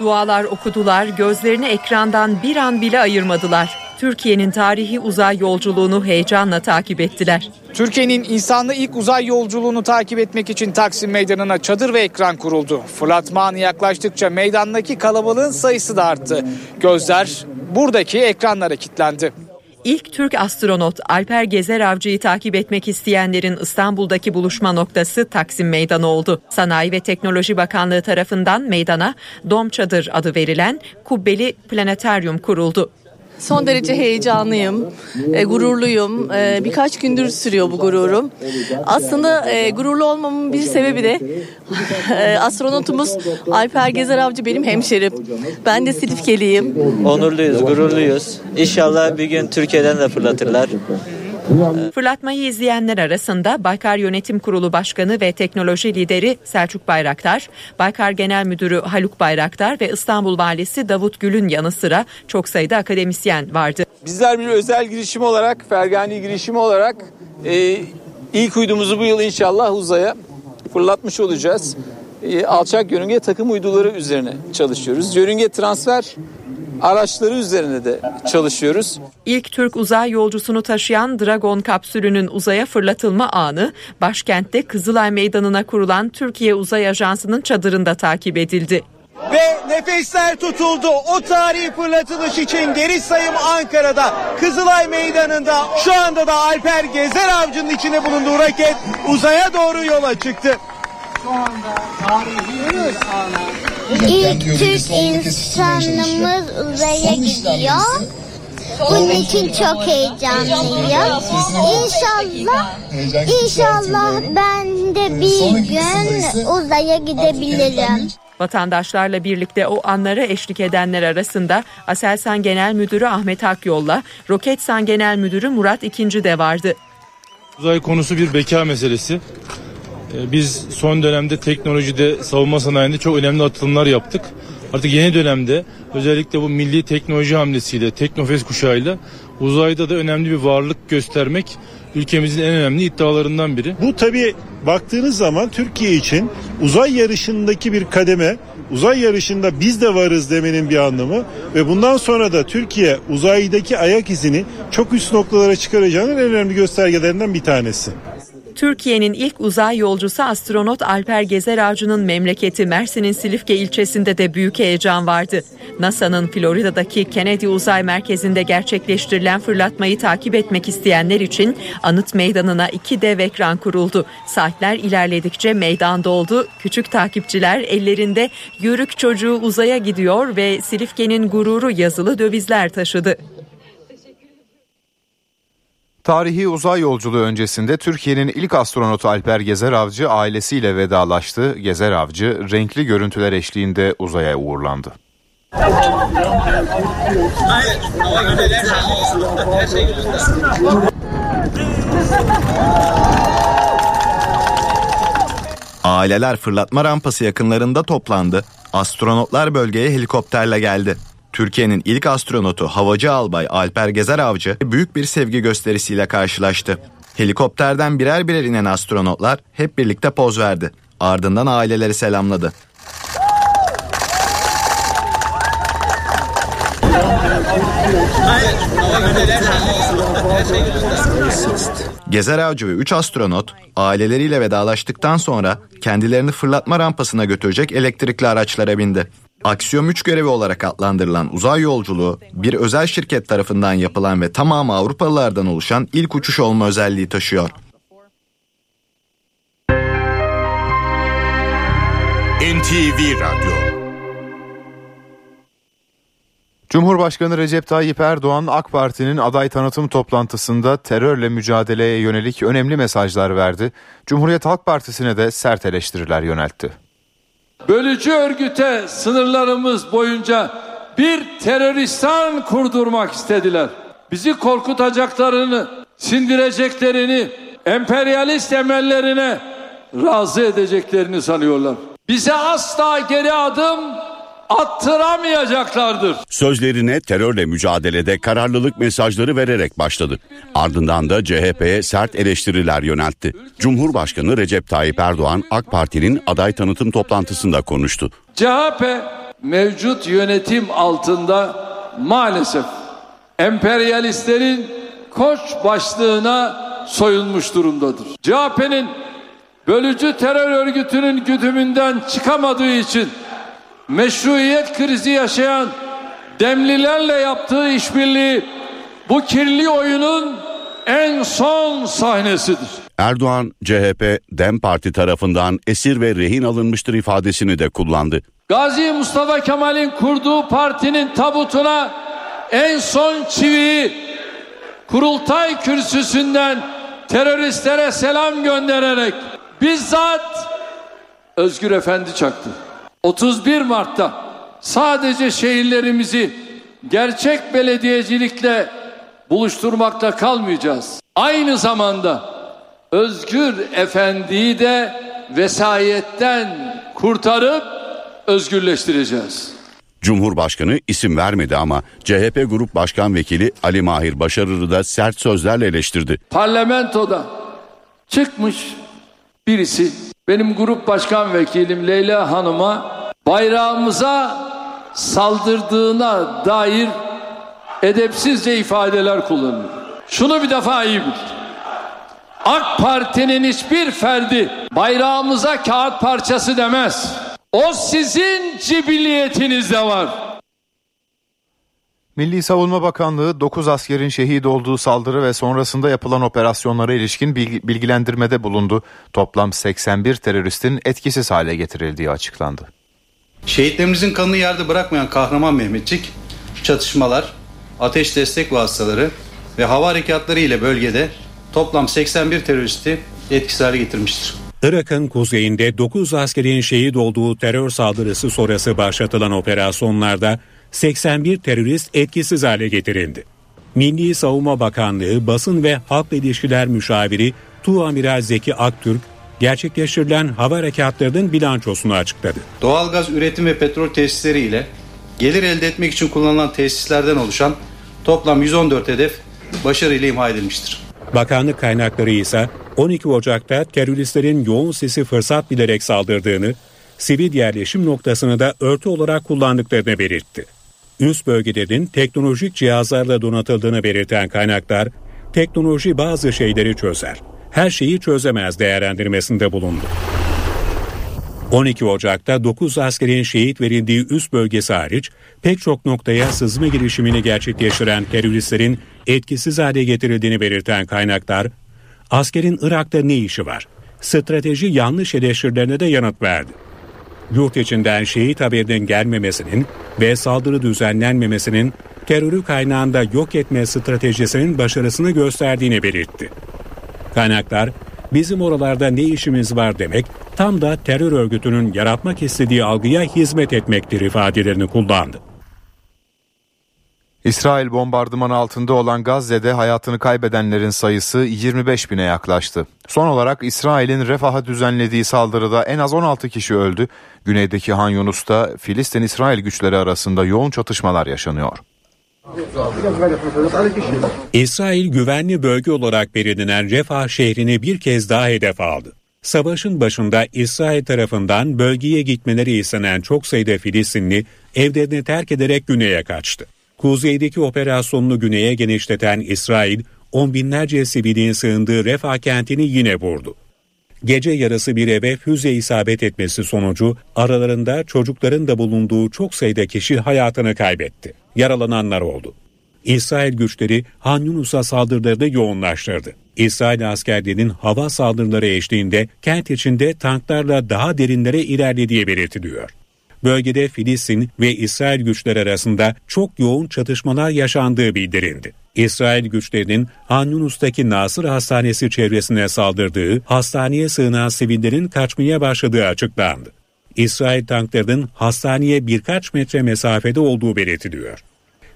Dualar okudular, gözlerini ekrandan bir an bile ayırmadılar. Türkiye'nin tarihi uzay yolculuğunu heyecanla takip ettiler. Türkiye'nin insanlı ilk uzay yolculuğunu takip etmek için Taksim Meydanı'na çadır ve ekran kuruldu. Fırlatma anı yaklaştıkça meydandaki kalabalığın sayısı da arttı. Gözler buradaki ekranlara kilitlendi. İlk Türk astronot Alper Gezer Avcı'yı takip etmek isteyenlerin İstanbul'daki buluşma noktası Taksim Meydanı oldu. Sanayi ve Teknoloji Bakanlığı tarafından meydana Dom Çadır adı verilen kubbeli planetaryum kuruldu. Son derece heyecanlıyım, e, gururluyum. E, birkaç gündür sürüyor bu gururum. Aslında e, gururlu olmamın bir sebebi de e, astronotumuz Alper Gezer Avcı benim hemşerim. Ben de Silifkeliyim. Onurluyuz, gururluyuz. İnşallah bir gün Türkiye'den de fırlatırlar. Fırlatmayı izleyenler arasında Baykar Yönetim Kurulu Başkanı ve Teknoloji Lideri Selçuk Bayraktar, Baykar Genel Müdürü Haluk Bayraktar ve İstanbul Valisi Davut Gül'ün yanı sıra çok sayıda akademisyen vardı. Bizler bir özel girişim olarak, Fergani girişimi olarak e, ilk uydumuzu bu yıl inşallah uzaya fırlatmış olacağız. E, alçak yörünge takım uyduları üzerine çalışıyoruz. Yörünge transfer araçları üzerine de çalışıyoruz. İlk Türk uzay yolcusunu taşıyan Dragon kapsülünün uzaya fırlatılma anı başkentte Kızılay Meydanı'na kurulan Türkiye Uzay Ajansı'nın çadırında takip edildi. Ve nefesler tutuldu. O tarihi fırlatılış için geri sayım Ankara'da Kızılay Meydanı'nda şu anda da Alper Gezer Avcı'nın içine bulunduğu raket uzaya doğru yola çıktı. Şu anda tarihi İlk Türk insanımız uzaya gidiyor. Bunun için çok heyecanlıyım. İnşallah, inşallah ben de bir gün uzaya gidebilirim. Vatandaşlarla birlikte o anlara eşlik edenler arasında Aselsan Genel Müdürü Ahmet Akyol'la Roketsan Genel Müdürü Murat İkinci de vardı. Uzay konusu bir beka meselesi. Ee, Biz son dönemde teknolojide, savunma sanayinde çok önemli atılımlar yaptık. Artık yeni dönemde özellikle bu milli teknoloji hamlesiyle, Teknofest kuşağıyla uzayda da önemli bir varlık göstermek ülkemizin en önemli iddialarından biri. Bu tabii baktığınız zaman Türkiye için uzay yarışındaki bir kademe, uzay yarışında biz de varız demenin bir anlamı ve bundan sonra da Türkiye uzaydaki ayak izini çok üst noktalara çıkaracağının en önemli göstergelerinden bir tanesi. Türkiye'nin ilk uzay yolcusu astronot Alper Gezer Avcı'nın memleketi Mersin'in Silifke ilçesinde de büyük heyecan vardı. NASA'nın Florida'daki Kennedy Uzay Merkezi'nde gerçekleştirilen fırlatmayı takip etmek isteyenler için anıt meydanına iki dev ekran kuruldu. Saatler ilerledikçe meydan doldu. Küçük takipçiler ellerinde yörük çocuğu uzaya gidiyor ve Silifke'nin gururu yazılı dövizler taşıdı. Tarihi uzay yolculuğu öncesinde Türkiye'nin ilk astronotu Alper Gezer Avcı ailesiyle vedalaştı. Gezer Avcı renkli görüntüler eşliğinde uzaya uğurlandı. Aileler fırlatma rampası yakınlarında toplandı. Astronotlar bölgeye helikopterle geldi. Türkiye'nin ilk astronotu Havacı Albay Alper Gezer Avcı büyük bir sevgi gösterisiyle karşılaştı. Helikopterden birer birer inen astronotlar hep birlikte poz verdi. Ardından aileleri selamladı. Gezer Avcı ve 3 astronot aileleriyle vedalaştıktan sonra kendilerini fırlatma rampasına götürecek elektrikli araçlara bindi. Aksiyom 3 görevi olarak adlandırılan uzay yolculuğu bir özel şirket tarafından yapılan ve tamamı Avrupalılardan oluşan ilk uçuş olma özelliği taşıyor. NTV Radyo Cumhurbaşkanı Recep Tayyip Erdoğan AK Parti'nin aday tanıtım toplantısında terörle mücadeleye yönelik önemli mesajlar verdi. Cumhuriyet Halk Partisi'ne de sert eleştiriler yöneltti. Bölücü örgüte sınırlarımız boyunca bir teröristan kurdurmak istediler. Bizi korkutacaklarını, sindireceklerini, emperyalist emellerine razı edeceklerini sanıyorlar. Bize asla geri adım attıramayacaklardır. Sözlerine terörle mücadelede kararlılık mesajları vererek başladı. Ardından da CHP'ye sert eleştiriler yöneltti. Cumhurbaşkanı Recep Tayyip Erdoğan AK Parti'nin aday tanıtım toplantısında konuştu. CHP mevcut yönetim altında maalesef emperyalistlerin koç başlığına soyulmuş durumdadır. CHP'nin bölücü terör örgütünün güdümünden çıkamadığı için meşruiyet krizi yaşayan demlilerle yaptığı işbirliği bu kirli oyunun en son sahnesidir. Erdoğan, CHP, DEM Parti tarafından esir ve rehin alınmıştır ifadesini de kullandı. Gazi Mustafa Kemal'in kurduğu partinin tabutuna en son çiviyi kurultay kürsüsünden teröristlere selam göndererek bizzat Özgür Efendi çaktı. 31 Mart'ta sadece şehirlerimizi gerçek belediyecilikle buluşturmakta kalmayacağız. Aynı zamanda Özgür Efendi'yi de vesayetten kurtarıp özgürleştireceğiz. Cumhurbaşkanı isim vermedi ama CHP Grup Başkan Vekili Ali Mahir Başarır'ı da sert sözlerle eleştirdi. Parlamentoda çıkmış birisi benim grup başkan vekilim Leyla Hanım'a bayrağımıza saldırdığına dair edepsizce ifadeler kullanıyor. Şunu bir defa iyi bil. AK Parti'nin hiçbir ferdi bayrağımıza kağıt parçası demez. O sizin cibiliyetinizde var. Milli Savunma Bakanlığı 9 askerin şehit olduğu saldırı ve sonrasında yapılan operasyonlara ilişkin bilgilendirmede bulundu. Toplam 81 teröristin etkisiz hale getirildiği açıklandı. Şehitlerimizin kanını yerde bırakmayan kahraman Mehmetçik, çatışmalar, ateş destek vasıtaları ve hava harekatları ile bölgede toplam 81 teröristi etkisiz hale getirmiştir. Irak'ın kuzeyinde 9 askerin şehit olduğu terör saldırısı sonrası başlatılan operasyonlarda 81 terörist etkisiz hale getirildi. Milli Savunma Bakanlığı Basın ve Halk İlişkiler Müşaviri Tuğamiral Zeki Aktürk gerçekleştirilen hava harekatlarının bilançosunu açıkladı. Doğalgaz üretim ve petrol tesisleri ile gelir elde etmek için kullanılan tesislerden oluşan toplam 114 hedef başarıyla imha edilmiştir. Bakanlık kaynakları ise 12 Ocak'ta teröristlerin yoğun sesi fırsat bilerek saldırdığını, sivil yerleşim noktasını da örtü olarak kullandıklarını belirtti. Üst bölgelerin teknolojik cihazlarla donatıldığını belirten kaynaklar, teknoloji bazı şeyleri çözer, her şeyi çözemez değerlendirmesinde bulundu. 12 Ocak'ta 9 askerin şehit verildiği üst bölgesi hariç pek çok noktaya sızma girişimini gerçekleştiren teröristlerin etkisiz hale getirildiğini belirten kaynaklar, askerin Irak'ta ne işi var? Strateji yanlış eleştirilerine de yanıt verdi. Yurt içinden şehit haberinin gelmemesinin ve saldırı düzenlenmemesinin terörü kaynağında yok etme stratejisinin başarısını gösterdiğini belirtti. Kaynaklar bizim oralarda ne işimiz var demek tam da terör örgütünün yaratmak istediği algıya hizmet etmektir ifadelerini kullandı. İsrail bombardımanı altında olan Gazze'de hayatını kaybedenlerin sayısı 25 bine yaklaştı. Son olarak İsrail'in Refah'a düzenlediği saldırıda en az 16 kişi öldü. Güneydeki Han Yunus'ta Filistin-İsrail güçleri arasında yoğun çatışmalar yaşanıyor. İsrail güvenli bölge olarak belirlenen Refah şehrini bir kez daha hedef aldı. Savaşın başında İsrail tarafından bölgeye gitmeleri istenen çok sayıda Filistinli evlerini terk ederek güneye kaçtı. Kuzeydeki operasyonunu güneye genişleten İsrail, on binlerce sivilin sığındığı Refah kentini yine vurdu. Gece yarısı bir eve füze isabet etmesi sonucu aralarında çocukların da bulunduğu çok sayıda kişi hayatını kaybetti. Yaralananlar oldu. İsrail güçleri Han Yunus'a saldırılarını yoğunlaştırdı. İsrail askerlerinin hava saldırıları eşliğinde kent içinde tanklarla daha derinlere ilerlediği belirtiliyor. Bölgede Filistin ve İsrail güçleri arasında çok yoğun çatışmalar yaşandığı bildirildi. İsrail güçlerinin Han Nasır Hastanesi çevresine saldırdığı, hastaneye sığınan sivillerin kaçmaya başladığı açıklandı. İsrail tanklarının hastaneye birkaç metre mesafede olduğu belirtiliyor.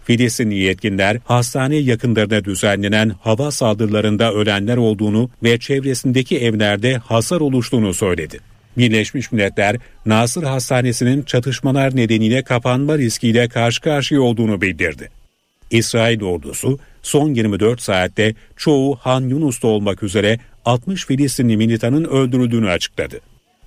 Filistinli yetkililer hastane yakınlarında düzenlenen hava saldırılarında ölenler olduğunu ve çevresindeki evlerde hasar oluştuğunu söyledi. Birleşmiş Milletler, Nasır Hastanesi'nin çatışmalar nedeniyle kapanma riskiyle karşı karşıya olduğunu bildirdi. İsrail ordusu son 24 saatte çoğu Han Yunus'ta olmak üzere 60 Filistinli militanın öldürüldüğünü açıkladı.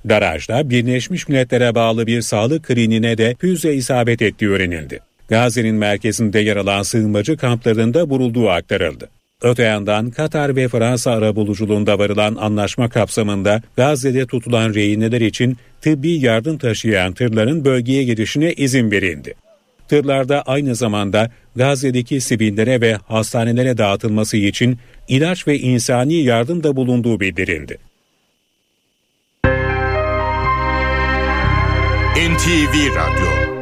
Garajda Birleşmiş Milletler'e bağlı bir sağlık kliniğine de füze isabet ettiği öğrenildi. Gazze'nin merkezinde yer alan sığınmacı kamplarında vurulduğu aktarıldı. Öte yandan Katar ve Fransa arabuluculuğunda varılan anlaşma kapsamında Gazze'de tutulan rehineler için tıbbi yardım taşıyan tırların bölgeye girişine izin verildi. Tırlarda aynı zamanda Gazze'deki sivillere ve hastanelere dağıtılması için ilaç ve insani yardım da bulunduğu bildirildi. NTV Radyo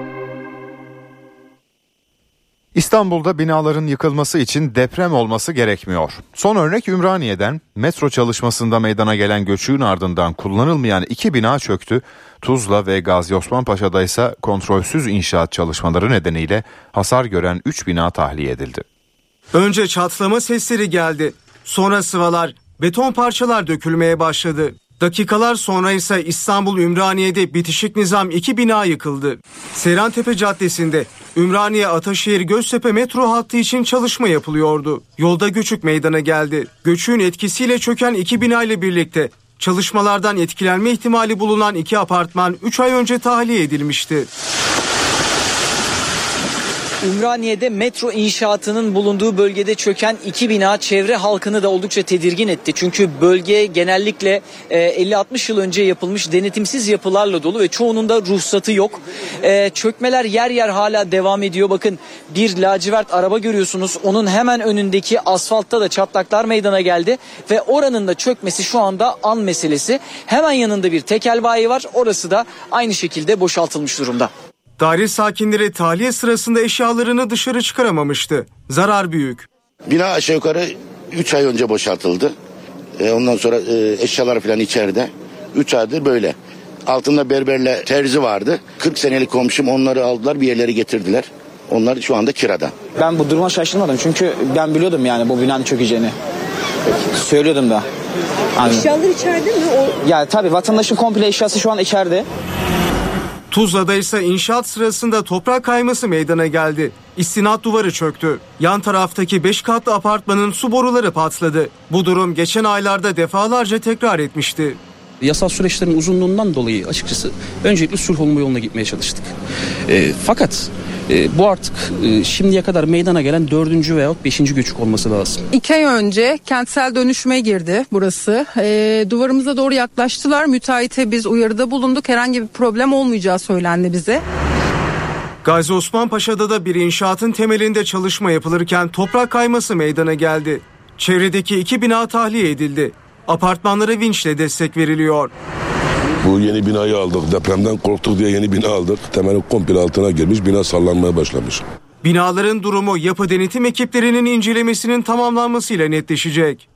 İstanbul'da binaların yıkılması için deprem olması gerekmiyor. Son örnek Ümraniye'den metro çalışmasında meydana gelen göçüğün ardından kullanılmayan iki bina çöktü. Tuzla ve Gazi Osman Paşa'da ise kontrolsüz inşaat çalışmaları nedeniyle hasar gören 3 bina tahliye edildi. Önce çatlama sesleri geldi. Sonra sıvalar, beton parçalar dökülmeye başladı. Dakikalar sonra ise İstanbul Ümraniye'de bitişik nizam iki bina yıkıldı. Seyrantepe Caddesi'nde Ümraniye Ataşehir Göztepe metro hattı için çalışma yapılıyordu. Yolda göçük meydana geldi. Göçüğün etkisiyle çöken iki bina ile birlikte çalışmalardan etkilenme ihtimali bulunan iki apartman 3 ay önce tahliye edilmişti. Ümraniye'de metro inşaatının bulunduğu bölgede çöken iki bina çevre halkını da oldukça tedirgin etti. Çünkü bölge genellikle 50-60 yıl önce yapılmış denetimsiz yapılarla dolu ve çoğunun da ruhsatı yok. E, çökmeler yer yer hala devam ediyor. Bakın bir lacivert araba görüyorsunuz. Onun hemen önündeki asfaltta da çatlaklar meydana geldi ve oranın da çökmesi şu anda an meselesi. Hemen yanında bir tekel bayi var. Orası da aynı şekilde boşaltılmış durumda. Daire sakinleri tahliye sırasında eşyalarını dışarı çıkaramamıştı. Zarar büyük. Bina aşağı yukarı 3 ay önce boşaltıldı. E, ondan sonra e, eşyalar falan içeride. 3 aydır böyle. Altında berberle terzi vardı. 40 senelik komşum onları aldılar bir yerlere getirdiler. Onlar şu anda kirada. Ben bu duruma şaşırmadım çünkü ben biliyordum yani bu binanın çökeceğini. Söylüyordum da. Aynen. Eşyalar içeride mi? O... Ya tabii vatandaşın komple eşyası şu an içeride. Tuzla'da ise inşaat sırasında toprak kayması meydana geldi. İstinat duvarı çöktü. Yan taraftaki 5 katlı apartmanın su boruları patladı. Bu durum geçen aylarda defalarca tekrar etmişti. Yasal süreçlerin uzunluğundan dolayı açıkçası öncelikle sulh olma yoluna gitmeye çalıştık. E, fakat e, bu artık e, şimdiye kadar meydana gelen dördüncü veyahut beşinci göçük olması lazım. İki ay önce kentsel dönüşüme girdi burası. E, duvarımıza doğru yaklaştılar. Müteahhite biz uyarıda bulunduk. Herhangi bir problem olmayacağı söylendi bize. Gazi Osman Paşa'da da bir inşaatın temelinde çalışma yapılırken toprak kayması meydana geldi. Çevredeki iki bina tahliye edildi. Apartmanlara vinçle destek veriliyor. Bu yeni binayı aldık. Depremden korktuk diye yeni bina aldık. Temeli komple altına girmiş. Bina sallanmaya başlamış. Binaların durumu yapı denetim ekiplerinin incelemesinin tamamlanmasıyla netleşecek.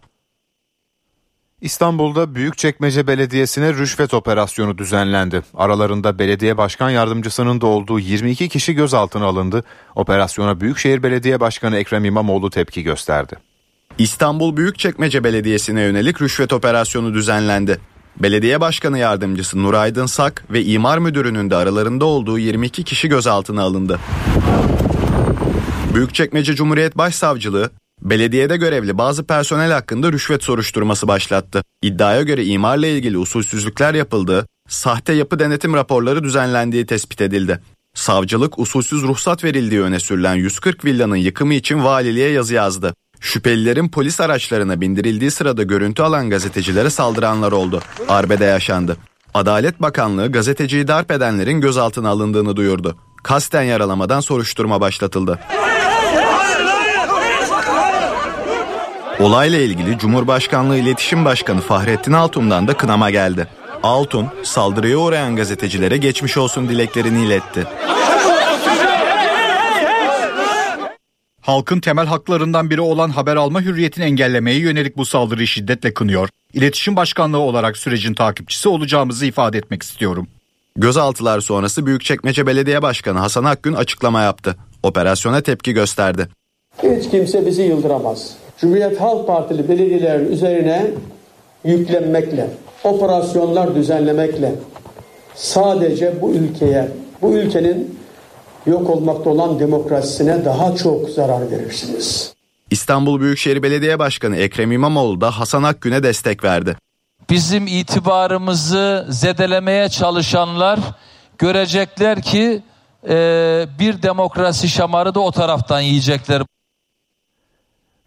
İstanbul'da Büyükçekmece Belediyesi'ne rüşvet operasyonu düzenlendi. Aralarında belediye başkan yardımcısının da olduğu 22 kişi gözaltına alındı. Operasyona Büyükşehir Belediye Başkanı Ekrem İmamoğlu tepki gösterdi. İstanbul Büyükçekmece Belediyesi'ne yönelik rüşvet operasyonu düzenlendi. Belediye Başkanı Yardımcısı Nur Aydın Sak ve İmar Müdürü'nün de aralarında olduğu 22 kişi gözaltına alındı. Büyükçekmece Cumhuriyet Başsavcılığı belediyede görevli bazı personel hakkında rüşvet soruşturması başlattı. İddiaya göre imarla ilgili usulsüzlükler yapıldığı, sahte yapı denetim raporları düzenlendiği tespit edildi. Savcılık usulsüz ruhsat verildiği öne sürülen 140 villanın yıkımı için valiliğe yazı yazdı. Şüphelilerin polis araçlarına bindirildiği sırada görüntü alan gazetecilere saldıranlar oldu. Arbede yaşandı. Adalet Bakanlığı gazeteciyi darp edenlerin gözaltına alındığını duyurdu. Kasten yaralamadan soruşturma başlatıldı. Olayla ilgili Cumhurbaşkanlığı İletişim Başkanı Fahrettin Altun'dan da kınama geldi. Altun, saldırıya uğrayan gazetecilere geçmiş olsun dileklerini iletti. Halkın temel haklarından biri olan haber alma hürriyetini engellemeye yönelik bu saldırıyı şiddetle kınıyor. İletişim Başkanlığı olarak sürecin takipçisi olacağımızı ifade etmek istiyorum. Gözaltılar sonrası Büyükçekmece Belediye Başkanı Hasan Akgün açıklama yaptı. Operasyona tepki gösterdi. Hiç kimse bizi yıldıramaz. Cumhuriyet Halk Partili belediyelerin üzerine yüklenmekle, operasyonlar düzenlemekle sadece bu ülkeye, bu ülkenin yok olmakta olan demokrasisine daha çok zarar verirsiniz. İstanbul Büyükşehir Belediye Başkanı Ekrem İmamoğlu da Hasan Akgün'e destek verdi. Bizim itibarımızı zedelemeye çalışanlar görecekler ki e, bir demokrasi şamarı da o taraftan yiyecekler.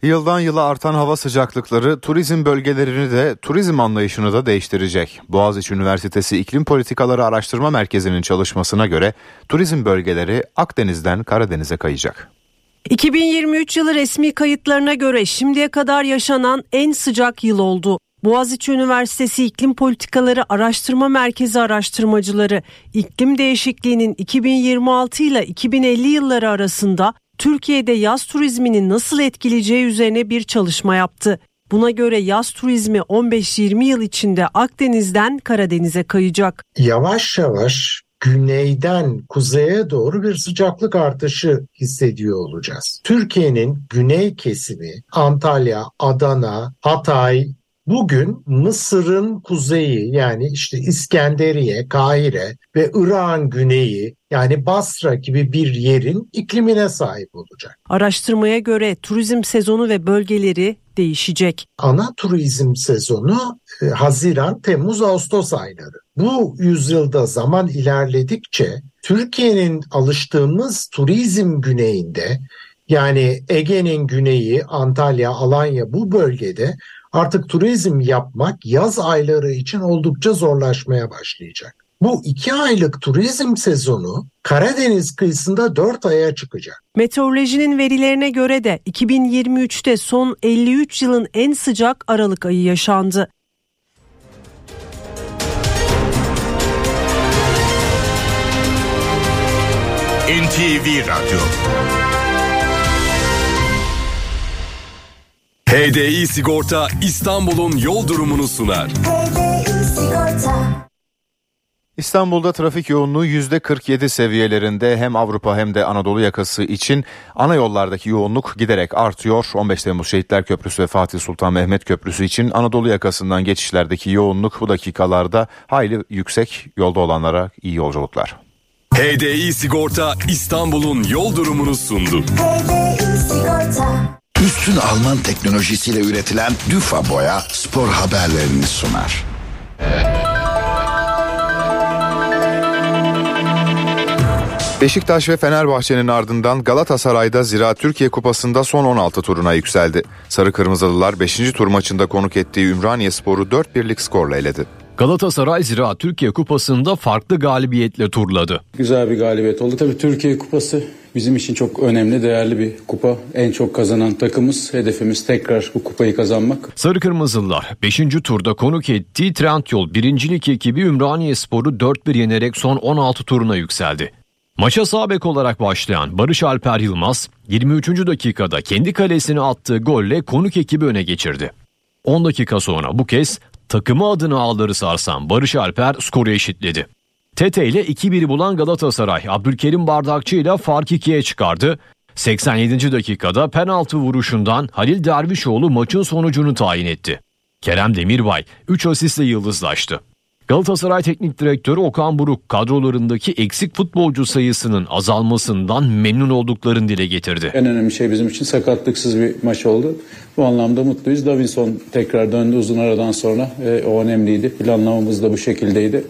Yıldan yıla artan hava sıcaklıkları turizm bölgelerini de turizm anlayışını da değiştirecek. Boğaziçi Üniversitesi İklim Politikaları Araştırma Merkezi'nin çalışmasına göre turizm bölgeleri Akdeniz'den Karadeniz'e kayacak. 2023 yılı resmi kayıtlarına göre şimdiye kadar yaşanan en sıcak yıl oldu. Boğaziçi Üniversitesi İklim Politikaları Araştırma Merkezi araştırmacıları iklim değişikliğinin 2026 ile 2050 yılları arasında Türkiye'de yaz turizmini nasıl etkileyeceği üzerine bir çalışma yaptı. Buna göre yaz turizmi 15-20 yıl içinde Akdeniz'den Karadeniz'e kayacak. Yavaş yavaş güneyden kuzeye doğru bir sıcaklık artışı hissediyor olacağız. Türkiye'nin güney kesimi Antalya, Adana, Hatay, Bugün Mısır'ın kuzeyi yani işte İskenderiye, Kahire ve Irak'ın güneyi yani Basra gibi bir yerin iklimine sahip olacak. Araştırmaya göre turizm sezonu ve bölgeleri değişecek. Ana turizm sezonu e, Haziran, Temmuz, Ağustos ayları. Bu yüzyılda zaman ilerledikçe Türkiye'nin alıştığımız turizm güneyinde yani Ege'nin güneyi, Antalya, Alanya bu bölgede artık turizm yapmak yaz ayları için oldukça zorlaşmaya başlayacak. Bu iki aylık turizm sezonu Karadeniz kıyısında 4 aya çıkacak. Meteorolojinin verilerine göre de 2023'te son 53 yılın en sıcak Aralık ayı yaşandı. NTV Radyo HDI Sigorta İstanbul'un yol durumunu sunar. İstanbul'da trafik yoğunluğu %47 seviyelerinde hem Avrupa hem de Anadolu yakası için ana yollardaki yoğunluk giderek artıyor. 15 Temmuz Şehitler Köprüsü ve Fatih Sultan Mehmet Köprüsü için Anadolu yakasından geçişlerdeki yoğunluk bu dakikalarda hayli yüksek. Yolda olanlara iyi yolculuklar. HDI Sigorta İstanbul'un yol durumunu sundu. Üstün Alman teknolojisiyle üretilen Düfa Boya spor haberlerini sunar. Beşiktaş ve Fenerbahçe'nin ardından Galatasaray'da Zira Türkiye Kupası'nda son 16 turuna yükseldi. Sarı Kırmızılılar 5. tur maçında konuk ettiği Ümraniye Sporu 4-1'lik skorla eledi. Galatasaray Zira Türkiye Kupası'nda farklı galibiyetle turladı. Güzel bir galibiyet oldu. Tabii Türkiye Kupası bizim için çok önemli, değerli bir kupa. En çok kazanan takımız. Hedefimiz tekrar bu kupayı kazanmak. Sarı Kırmızılılar 5. turda konuk ettiği Trendyol birincilik ekibi Ümraniye Sporu 4-1 yenerek son 16 turuna yükseldi. Maça sağ bek olarak başlayan Barış Alper Yılmaz 23. dakikada kendi kalesine attığı golle konuk ekibi öne geçirdi. 10 dakika sonra bu kez takımı adına ağları sarsan Barış Alper skoru eşitledi. Tete ile 2-1 bulan Galatasaray Abdülkerim Bardakçı ile fark 2'ye çıkardı. 87. dakikada penaltı vuruşundan Halil Dervişoğlu maçın sonucunu tayin etti. Kerem Demirbay 3 asistle yıldızlaştı. Galatasaray Teknik Direktörü Okan Buruk kadrolarındaki eksik futbolcu sayısının azalmasından memnun olduklarını dile getirdi. En önemli şey bizim için sakatlıksız bir maç oldu. Bu anlamda mutluyuz. Davinson tekrar döndü uzun aradan sonra. E, o önemliydi. Planlamamız da bu şekildeydi.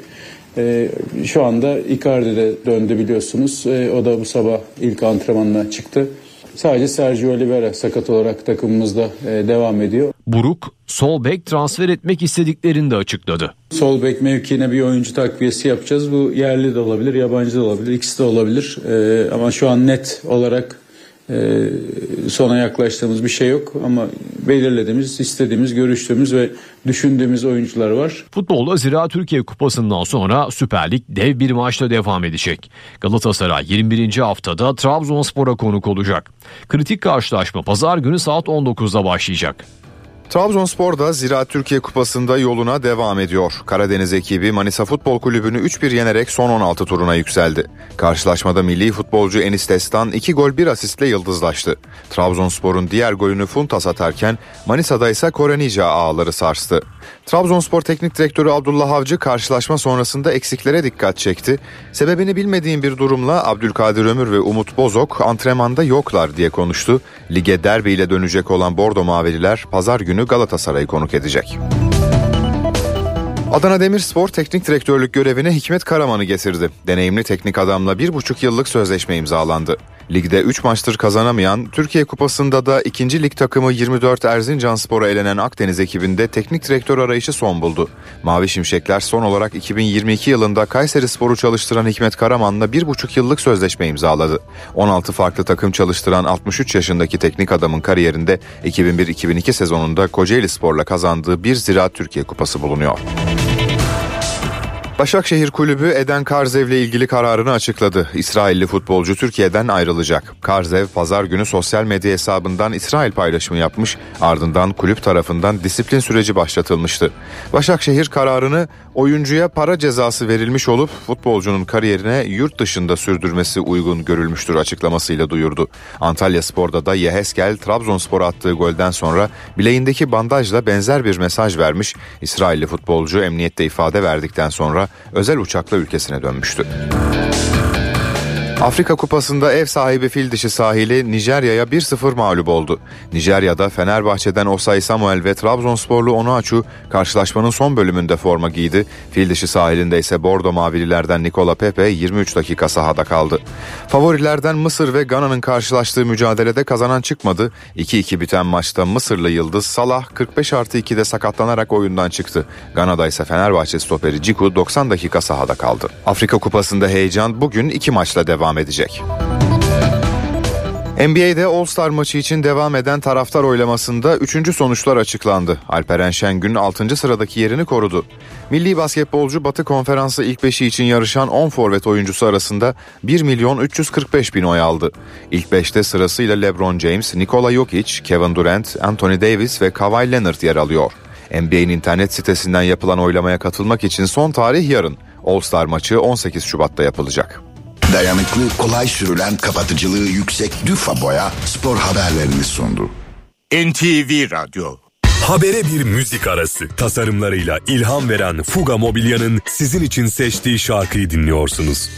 E, şu anda Icardi de döndü biliyorsunuz. E, o da bu sabah ilk antrenmanına çıktı. Sadece Sergio Oliveira sakat olarak takımımızda e, devam ediyor. Buruk sol bek transfer etmek istediklerini de açıkladı. Sol bek mevkiine bir oyuncu takviyesi yapacağız. Bu yerli de olabilir, yabancı da olabilir. İkisi de olabilir. E, ama şu an net olarak e, sona yaklaştığımız bir şey yok. Ama belirlediğimiz, istediğimiz, görüştüğümüz ve düşündüğümüz oyuncular var. Futbolda Zira Türkiye Kupası'ndan sonra Süper Lig dev bir maçla devam edecek. Galatasaray 21. haftada Trabzonspor'a konuk olacak. Kritik karşılaşma pazar günü saat 19'da başlayacak. Trabzonspor da Ziraat Türkiye Kupası'nda yoluna devam ediyor. Karadeniz ekibi Manisa Futbol Kulübü'nü 3-1 yenerek son 16 turuna yükseldi. Karşılaşmada milli futbolcu Enis Destan 2 gol 1 asistle yıldızlaştı. Trabzonspor'un diğer golünü Funtas atarken Manisa'da ise Korenica ağları sarstı. Trabzonspor Teknik Direktörü Abdullah Avcı karşılaşma sonrasında eksiklere dikkat çekti. Sebebini bilmediğim bir durumla Abdülkadir Ömür ve Umut Bozok antrenmanda yoklar diye konuştu. Lige derbi ile dönecek olan Bordo Mavililer pazar günü Galatasaray'ı konuk edecek. Adana Demirspor teknik direktörlük görevine Hikmet Karaman'ı getirdi. Deneyimli teknik adamla bir buçuk yıllık sözleşme imzalandı. Ligde 3 maçtır kazanamayan, Türkiye Kupası'nda da ikinci lig takımı 24 Erzincan Spor'a elenen Akdeniz ekibinde teknik direktör arayışı son buldu. Mavi Şimşekler son olarak 2022 yılında Kayseri Spor'u çalıştıran Hikmet Karaman'la bir buçuk yıllık sözleşme imzaladı. 16 farklı takım çalıştıran 63 yaşındaki teknik adamın kariyerinde 2001-2002 sezonunda Kocaeli Spor'la kazandığı bir Ziraat Türkiye Kupası bulunuyor. Başakşehir Kulübü Eden Karzev ile ilgili kararını açıkladı. İsrailli futbolcu Türkiye'den ayrılacak. Karzev pazar günü sosyal medya hesabından İsrail paylaşımı yapmış, ardından kulüp tarafından disiplin süreci başlatılmıştı. Başakşehir kararını oyuncuya para cezası verilmiş olup futbolcunun kariyerine yurt dışında sürdürmesi uygun görülmüştür açıklamasıyla duyurdu. Antalya Spor'da da Yeheskel Trabzonspor attığı golden sonra bileğindeki bandajla benzer bir mesaj vermiş. İsrailli futbolcu emniyette ifade verdikten sonra özel uçakla ülkesine dönmüştü. Afrika Kupası'nda ev sahibi fil dişi sahili Nijerya'ya 1-0 mağlup oldu. Nijerya'da Fenerbahçe'den Osay Samuel ve Trabzonsporlu Onuachu karşılaşmanın son bölümünde forma giydi. Fil dişi sahilinde ise Bordo Mavililerden Nikola Pepe 23 dakika sahada kaldı. Favorilerden Mısır ve Gana'nın karşılaştığı mücadelede kazanan çıkmadı. 2-2 biten maçta Mısırlı Yıldız Salah 45 artı 2'de sakatlanarak oyundan çıktı. Gana'da ise Fenerbahçe stoperi Ciku 90 dakika sahada kaldı. Afrika Kupası'nda heyecan bugün iki maçla devam edecek. NBA'de All-Star maçı için devam eden taraftar oylamasında 3. sonuçlar açıklandı. Alperen Şengün 6. sıradaki yerini korudu. Milli basketbolcu Batı Konferansı ilk beşi için yarışan 10 forvet oyuncusu arasında 1 milyon 345 bin oy aldı. İlk 5'te sırasıyla LeBron James, Nikola Jokic, Kevin Durant, Anthony Davis ve Kawhi Leonard yer alıyor. NBA'nin internet sitesinden yapılan oylamaya katılmak için son tarih yarın. All-Star maçı 18 Şubat'ta yapılacak. Dayanıklı, kolay sürülen, kapatıcılığı yüksek Düfa Boya spor haberlerini sundu. NTV Radyo Habere bir müzik arası. Tasarımlarıyla ilham veren Fuga Mobilya'nın sizin için seçtiği şarkıyı dinliyorsunuz.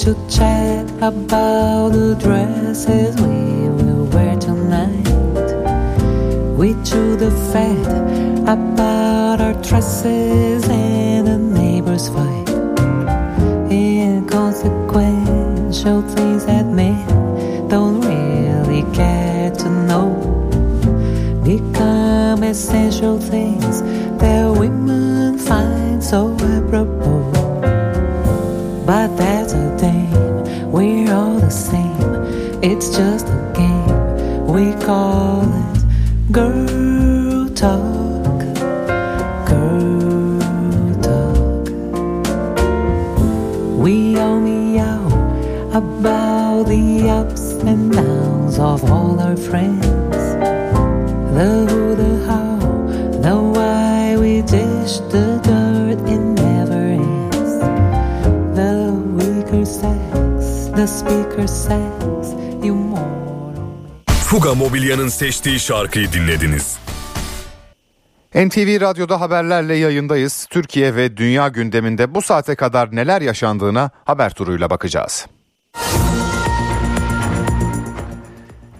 To chat about the dresses we will wear tonight. We chew the fat about our dresses and the neighbors fight. Inconsequential things that men don't really care to know become essential things that women find so apropos. But that's a It's just a game, we call it Girl talk, girl talk. We all meow about the ups and downs of all our friends. The who, the how, the why we dish the dirt it never ends. The weaker sex, the speaker more. Fuga Mobilya'nın seçtiği şarkıyı dinlediniz. NTV Radyo'da haberlerle yayındayız. Türkiye ve dünya gündeminde bu saate kadar neler yaşandığına haber turuyla bakacağız.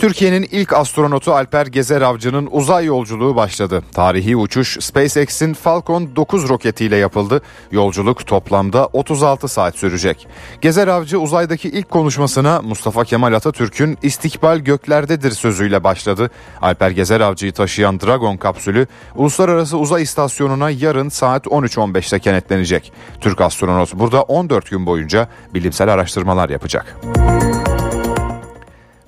Türkiye'nin ilk astronotu Alper Gezer Avcı'nın uzay yolculuğu başladı. Tarihi uçuş SpaceX'in Falcon 9 roketiyle yapıldı. Yolculuk toplamda 36 saat sürecek. Gezer Avcı uzaydaki ilk konuşmasına Mustafa Kemal Atatürk'ün istikbal göklerdedir sözüyle başladı. Alper Gezer Avcı'yı taşıyan Dragon kapsülü Uluslararası Uzay İstasyonu'na yarın saat 13.15'te kenetlenecek. Türk astronot burada 14 gün boyunca bilimsel araştırmalar yapacak.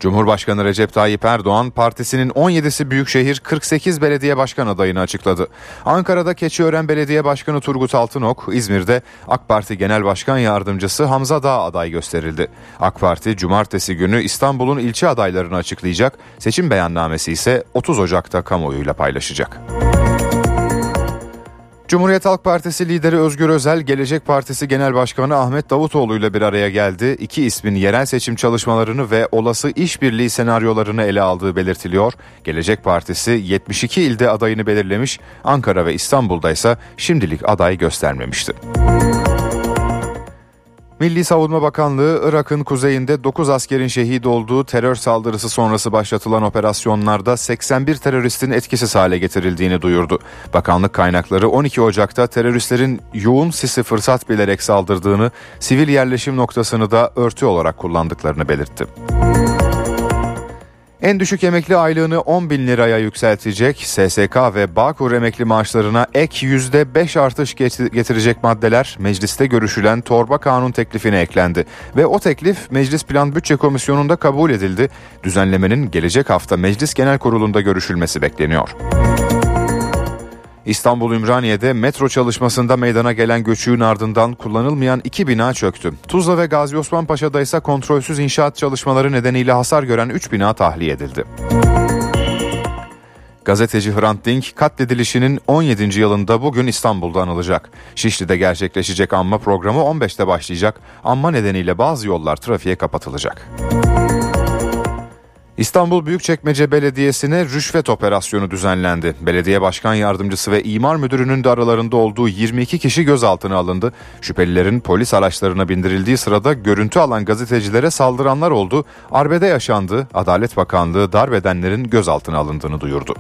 Cumhurbaşkanı Recep Tayyip Erdoğan partisinin 17'si büyükşehir 48 belediye başkan adayını açıkladı. Ankara'da Keçiören Belediye Başkanı Turgut Altınok, İzmir'de AK Parti Genel Başkan Yardımcısı Hamza Dağ aday gösterildi. AK Parti cumartesi günü İstanbul'un ilçe adaylarını açıklayacak, seçim beyannamesi ise 30 Ocak'ta kamuoyuyla paylaşacak. Cumhuriyet Halk Partisi lideri Özgür Özel, Gelecek Partisi Genel Başkanı Ahmet Davutoğlu ile bir araya geldi. İki ismin yerel seçim çalışmalarını ve olası işbirliği senaryolarını ele aldığı belirtiliyor. Gelecek Partisi 72 ilde adayını belirlemiş, Ankara ve İstanbul'da ise şimdilik aday göstermemişti. Milli Savunma Bakanlığı Irak'ın kuzeyinde 9 askerin şehit olduğu terör saldırısı sonrası başlatılan operasyonlarda 81 teröristin etkisiz hale getirildiğini duyurdu. Bakanlık kaynakları 12 Ocak'ta teröristlerin yoğun sisi fırsat bilerek saldırdığını, sivil yerleşim noktasını da örtü olarak kullandıklarını belirtti. En düşük emekli aylığını 10 bin liraya yükseltecek, SSK ve Bağkur emekli maaşlarına ek %5 artış getirecek maddeler mecliste görüşülen torba kanun teklifine eklendi. Ve o teklif Meclis Plan Bütçe Komisyonu'nda kabul edildi. Düzenlemenin gelecek hafta Meclis Genel Kurulu'nda görüşülmesi bekleniyor. İstanbul Ümraniye'de metro çalışmasında meydana gelen göçüğün ardından kullanılmayan iki bina çöktü. Tuzla ve Gazi Osman Paşa'da ise kontrolsüz inşaat çalışmaları nedeniyle hasar gören 3 bina tahliye edildi. Gazeteci Hrant Dink katledilişinin 17. yılında bugün İstanbul'da anılacak. Şişli'de gerçekleşecek anma programı 15'te başlayacak. Anma nedeniyle bazı yollar trafiğe kapatılacak. İstanbul Büyükçekmece Belediyesi'ne rüşvet operasyonu düzenlendi. Belediye Başkan Yardımcısı ve İmar Müdürü'nün de aralarında olduğu 22 kişi gözaltına alındı. Şüphelilerin polis araçlarına bindirildiği sırada görüntü alan gazetecilere saldıranlar oldu. Arbede yaşandı. Adalet Bakanlığı darbedenlerin gözaltına alındığını duyurdu.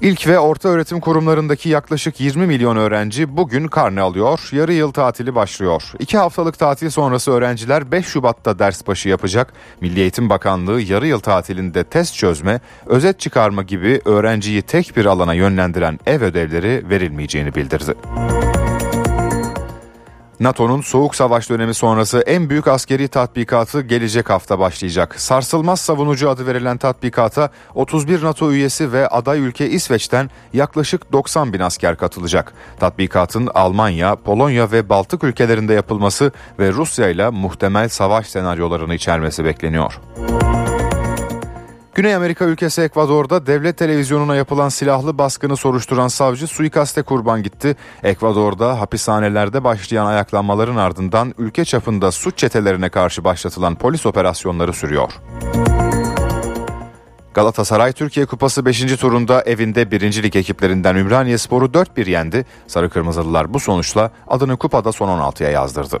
İlk ve orta öğretim kurumlarındaki yaklaşık 20 milyon öğrenci bugün karne alıyor. Yarı yıl tatili başlıyor. İki haftalık tatil sonrası öğrenciler 5 Şubat'ta ders başı yapacak. Milli Eğitim Bakanlığı yarı yıl tatilinde test çözme, özet çıkarma gibi öğrenciyi tek bir alana yönlendiren ev ödevleri verilmeyeceğini bildirdi. NATO'nun soğuk savaş dönemi sonrası en büyük askeri tatbikatı gelecek hafta başlayacak. Sarsılmaz savunucu adı verilen tatbikata 31 NATO üyesi ve aday ülke İsveç'ten yaklaşık 90 bin asker katılacak. Tatbikatın Almanya, Polonya ve Baltık ülkelerinde yapılması ve Rusya ile muhtemel savaş senaryolarını içermesi bekleniyor. Güney Amerika ülkesi Ekvador'da devlet televizyonuna yapılan silahlı baskını soruşturan savcı suikaste kurban gitti. Ekvador'da hapishanelerde başlayan ayaklanmaların ardından ülke çapında suç çetelerine karşı başlatılan polis operasyonları sürüyor. Galatasaray Türkiye Kupası 5. turunda evinde birincilik ekiplerinden Ümraniye Sporu 4-1 yendi. Sarı Kırmızılılar bu sonuçla adını kupada son 16'ya yazdırdı.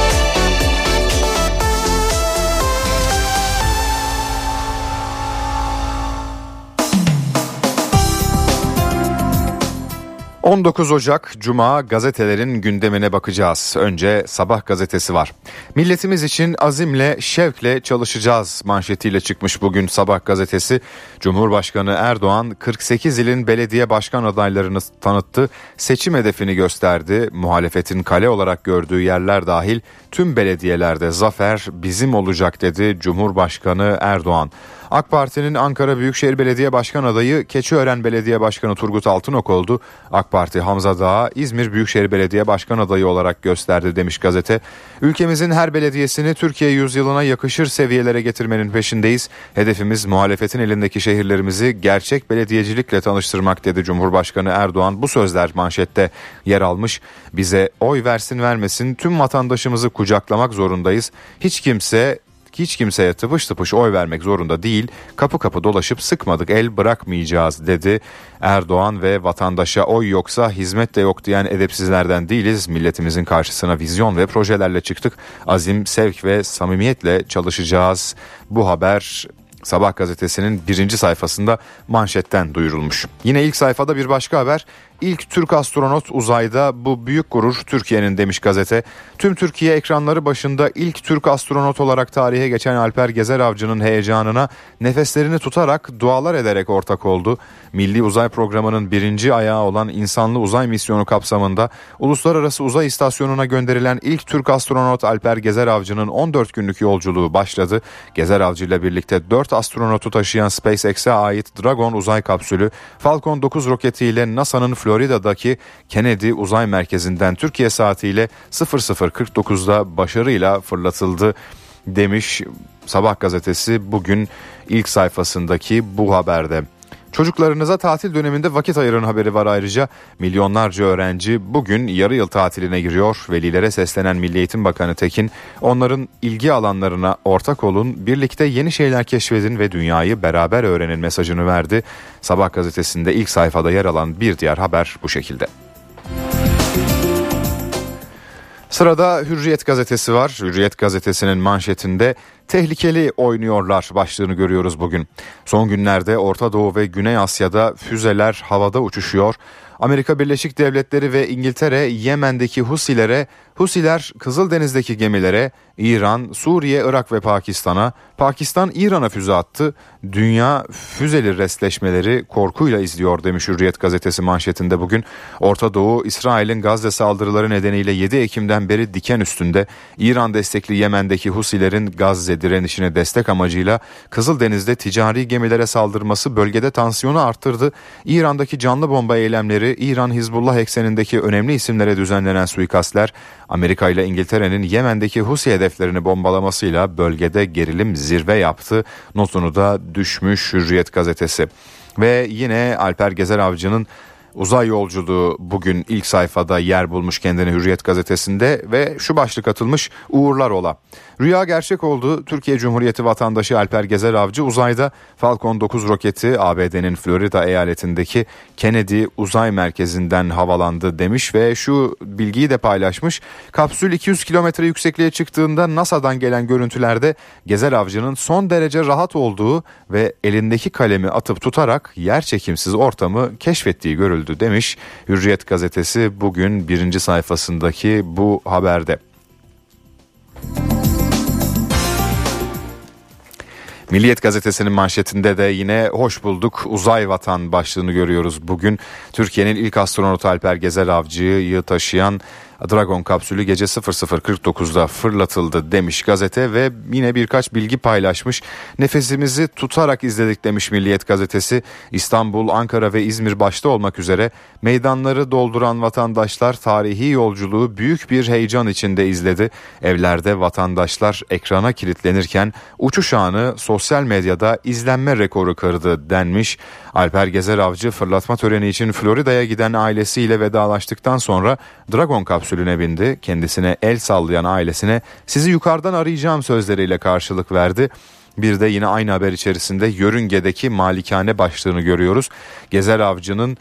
19 Ocak Cuma gazetelerin gündemine bakacağız. Önce Sabah gazetesi var. Milletimiz için azimle, şevkle çalışacağız manşetiyle çıkmış bugün Sabah gazetesi. Cumhurbaşkanı Erdoğan 48 ilin belediye başkan adaylarını tanıttı. Seçim hedefini gösterdi. Muhalefetin kale olarak gördüğü yerler dahil tüm belediyelerde zafer bizim olacak dedi Cumhurbaşkanı Erdoğan. AK Parti'nin Ankara Büyükşehir Belediye Başkan adayı Keçiören Belediye Başkanı Turgut Altınok oldu. AK Parti Hamza Dağ İzmir Büyükşehir Belediye Başkan adayı olarak gösterdi demiş gazete. Ülkemizin her belediyesini Türkiye yüzyılına yakışır seviyelere getirmenin peşindeyiz. Hedefimiz muhalefetin elindeki şehirlerimizi gerçek belediyecilikle tanıştırmak dedi Cumhurbaşkanı Erdoğan. Bu sözler manşette yer almış. Bize oy versin vermesin tüm vatandaşımızı kucaklamak zorundayız. Hiç kimse hiç kimseye tıpış tıpış oy vermek zorunda değil, kapı kapı dolaşıp sıkmadık el bırakmayacağız dedi. Erdoğan ve vatandaşa oy yoksa hizmet de yok diyen edepsizlerden değiliz. Milletimizin karşısına vizyon ve projelerle çıktık. Azim, sevk ve samimiyetle çalışacağız. Bu haber Sabah gazetesinin birinci sayfasında manşetten duyurulmuş. Yine ilk sayfada bir başka haber. İlk Türk astronot uzayda bu büyük gurur Türkiye'nin demiş gazete. Tüm Türkiye ekranları başında ilk Türk astronot olarak tarihe geçen Alper Gezer Avcı'nın heyecanına nefeslerini tutarak dualar ederek ortak oldu. Milli Uzay Programı'nın birinci ayağı olan insanlı uzay misyonu kapsamında Uluslararası Uzay İstasyonu'na gönderilen ilk Türk astronot Alper Gezer Avcı'nın 14 günlük yolculuğu başladı. Gezer Avcı ile birlikte 4 astronotu taşıyan SpaceX'e ait Dragon uzay kapsülü Falcon 9 roketiyle NASA'nın Florida'daki Kennedy Uzay Merkezi'nden Türkiye saatiyle 00.49'da başarıyla fırlatıldı demiş Sabah gazetesi bugün ilk sayfasındaki bu haberde. Çocuklarınıza tatil döneminde vakit ayırın haberi var ayrıca. Milyonlarca öğrenci bugün yarı yıl tatiline giriyor. Velilere seslenen Milli Eğitim Bakanı Tekin, onların ilgi alanlarına ortak olun, birlikte yeni şeyler keşfedin ve dünyayı beraber öğrenin mesajını verdi. Sabah gazetesinde ilk sayfada yer alan bir diğer haber bu şekilde. Sırada Hürriyet gazetesi var. Hürriyet gazetesinin manşetinde tehlikeli oynuyorlar başlığını görüyoruz bugün. Son günlerde Orta Doğu ve Güney Asya'da füzeler havada uçuşuyor. Amerika Birleşik Devletleri ve İngiltere Yemen'deki Husilere, Husiler Kızıldeniz'deki gemilere, İran, Suriye, Irak ve Pakistan'a, Pakistan İran'a füze attı. Dünya füzeli restleşmeleri korkuyla izliyor demiş Hürriyet gazetesi manşetinde bugün. Orta Doğu, İsrail'in Gazze saldırıları nedeniyle 7 Ekim'den beri diken üstünde. İran destekli Yemen'deki Husilerin Gazze direnişine destek amacıyla Kızıldeniz'de ticari gemilere saldırması bölgede tansiyonu arttırdı. İran'daki canlı bomba eylemleri, İran Hizbullah eksenindeki önemli isimlere düzenlenen suikastler, Amerika ile İngiltere'nin Yemen'deki Husi hedeflerini bombalamasıyla bölgede gerilim zirve yaptı. Notunu da düşmüş Hürriyet gazetesi. Ve yine Alper Gezer Avcı'nın Uzay yolculuğu bugün ilk sayfada yer bulmuş kendini Hürriyet gazetesinde ve şu başlık atılmış uğurlar ola. Rüya gerçek oldu. Türkiye Cumhuriyeti vatandaşı Alper Gezer Avcı uzayda Falcon 9 roketi ABD'nin Florida eyaletindeki Kennedy Uzay Merkezi'nden havalandı demiş ve şu bilgiyi de paylaşmış. Kapsül 200 kilometre yüksekliğe çıktığında NASA'dan gelen görüntülerde Gezer Avcı'nın son derece rahat olduğu ve elindeki kalemi atıp tutarak yer çekimsiz ortamı keşfettiği görüldü demiş. Hürriyet gazetesi bugün birinci sayfasındaki bu haberde. Milliyet gazetesinin manşetinde de yine hoş bulduk uzay vatan başlığını görüyoruz. Bugün Türkiye'nin ilk astronotu Alper Gezer Avcı'yı taşıyan Dragon kapsülü gece 00.49'da fırlatıldı demiş gazete ve yine birkaç bilgi paylaşmış. Nefesimizi tutarak izledik demiş Milliyet gazetesi. İstanbul, Ankara ve İzmir başta olmak üzere meydanları dolduran vatandaşlar tarihi yolculuğu büyük bir heyecan içinde izledi. Evlerde vatandaşlar ekrana kilitlenirken uçuş anı sosyal medyada izlenme rekoru kırdı denmiş. Alper Gezer Avcı fırlatma töreni için Florida'ya giden ailesiyle vedalaştıktan sonra Dragon kapsülüne bindi. Kendisine el sallayan ailesine sizi yukarıdan arayacağım sözleriyle karşılık verdi. Bir de yine aynı haber içerisinde yörüngedeki malikane başlığını görüyoruz. Gezer Avcı'nın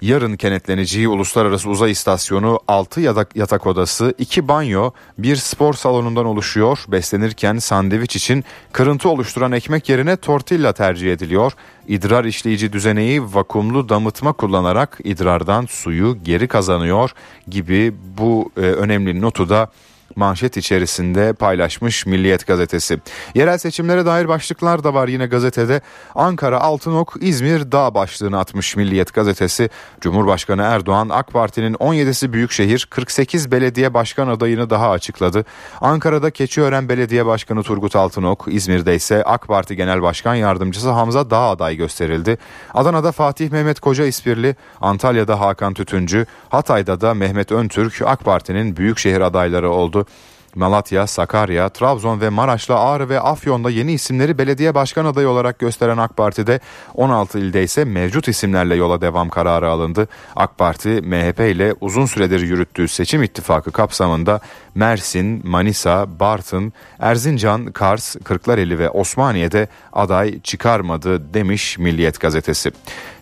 yarın kenetleneceği Uluslararası Uzay İstasyonu 6 yatak, yatak odası, 2 banyo, bir spor salonundan oluşuyor. Beslenirken sandviç için kırıntı oluşturan ekmek yerine tortilla tercih ediliyor. İdrar işleyici düzeneği vakumlu damıtma kullanarak idrardan suyu geri kazanıyor gibi bu e, önemli notu da manşet içerisinde paylaşmış Milliyet gazetesi. Yerel seçimlere dair başlıklar da var yine gazetede. Ankara Altınok İzmir Dağ başlığını atmış Milliyet gazetesi. Cumhurbaşkanı Erdoğan AK Parti'nin 17'si büyükşehir 48 belediye başkan adayını daha açıkladı. Ankara'da Keçiören Belediye Başkanı Turgut Altınok, İzmir'de ise AK Parti Genel Başkan Yardımcısı Hamza Dağ aday gösterildi. Adana'da Fatih Mehmet Koca İspirli, Antalya'da Hakan Tütüncü, Hatay'da da Mehmet Öntürk AK Parti'nin büyükşehir adayları oldu. oldu. Malatya, Sakarya, Trabzon ve Maraş'la Ağrı ve Afyon'da yeni isimleri belediye başkan adayı olarak gösteren AK Parti'de 16 ilde ise mevcut isimlerle yola devam kararı alındı. AK Parti MHP ile uzun süredir yürüttüğü seçim ittifakı kapsamında Mersin, Manisa, Bartın, Erzincan, Kars, Kırklareli ve Osmaniye'de aday çıkarmadı demiş Milliyet gazetesi.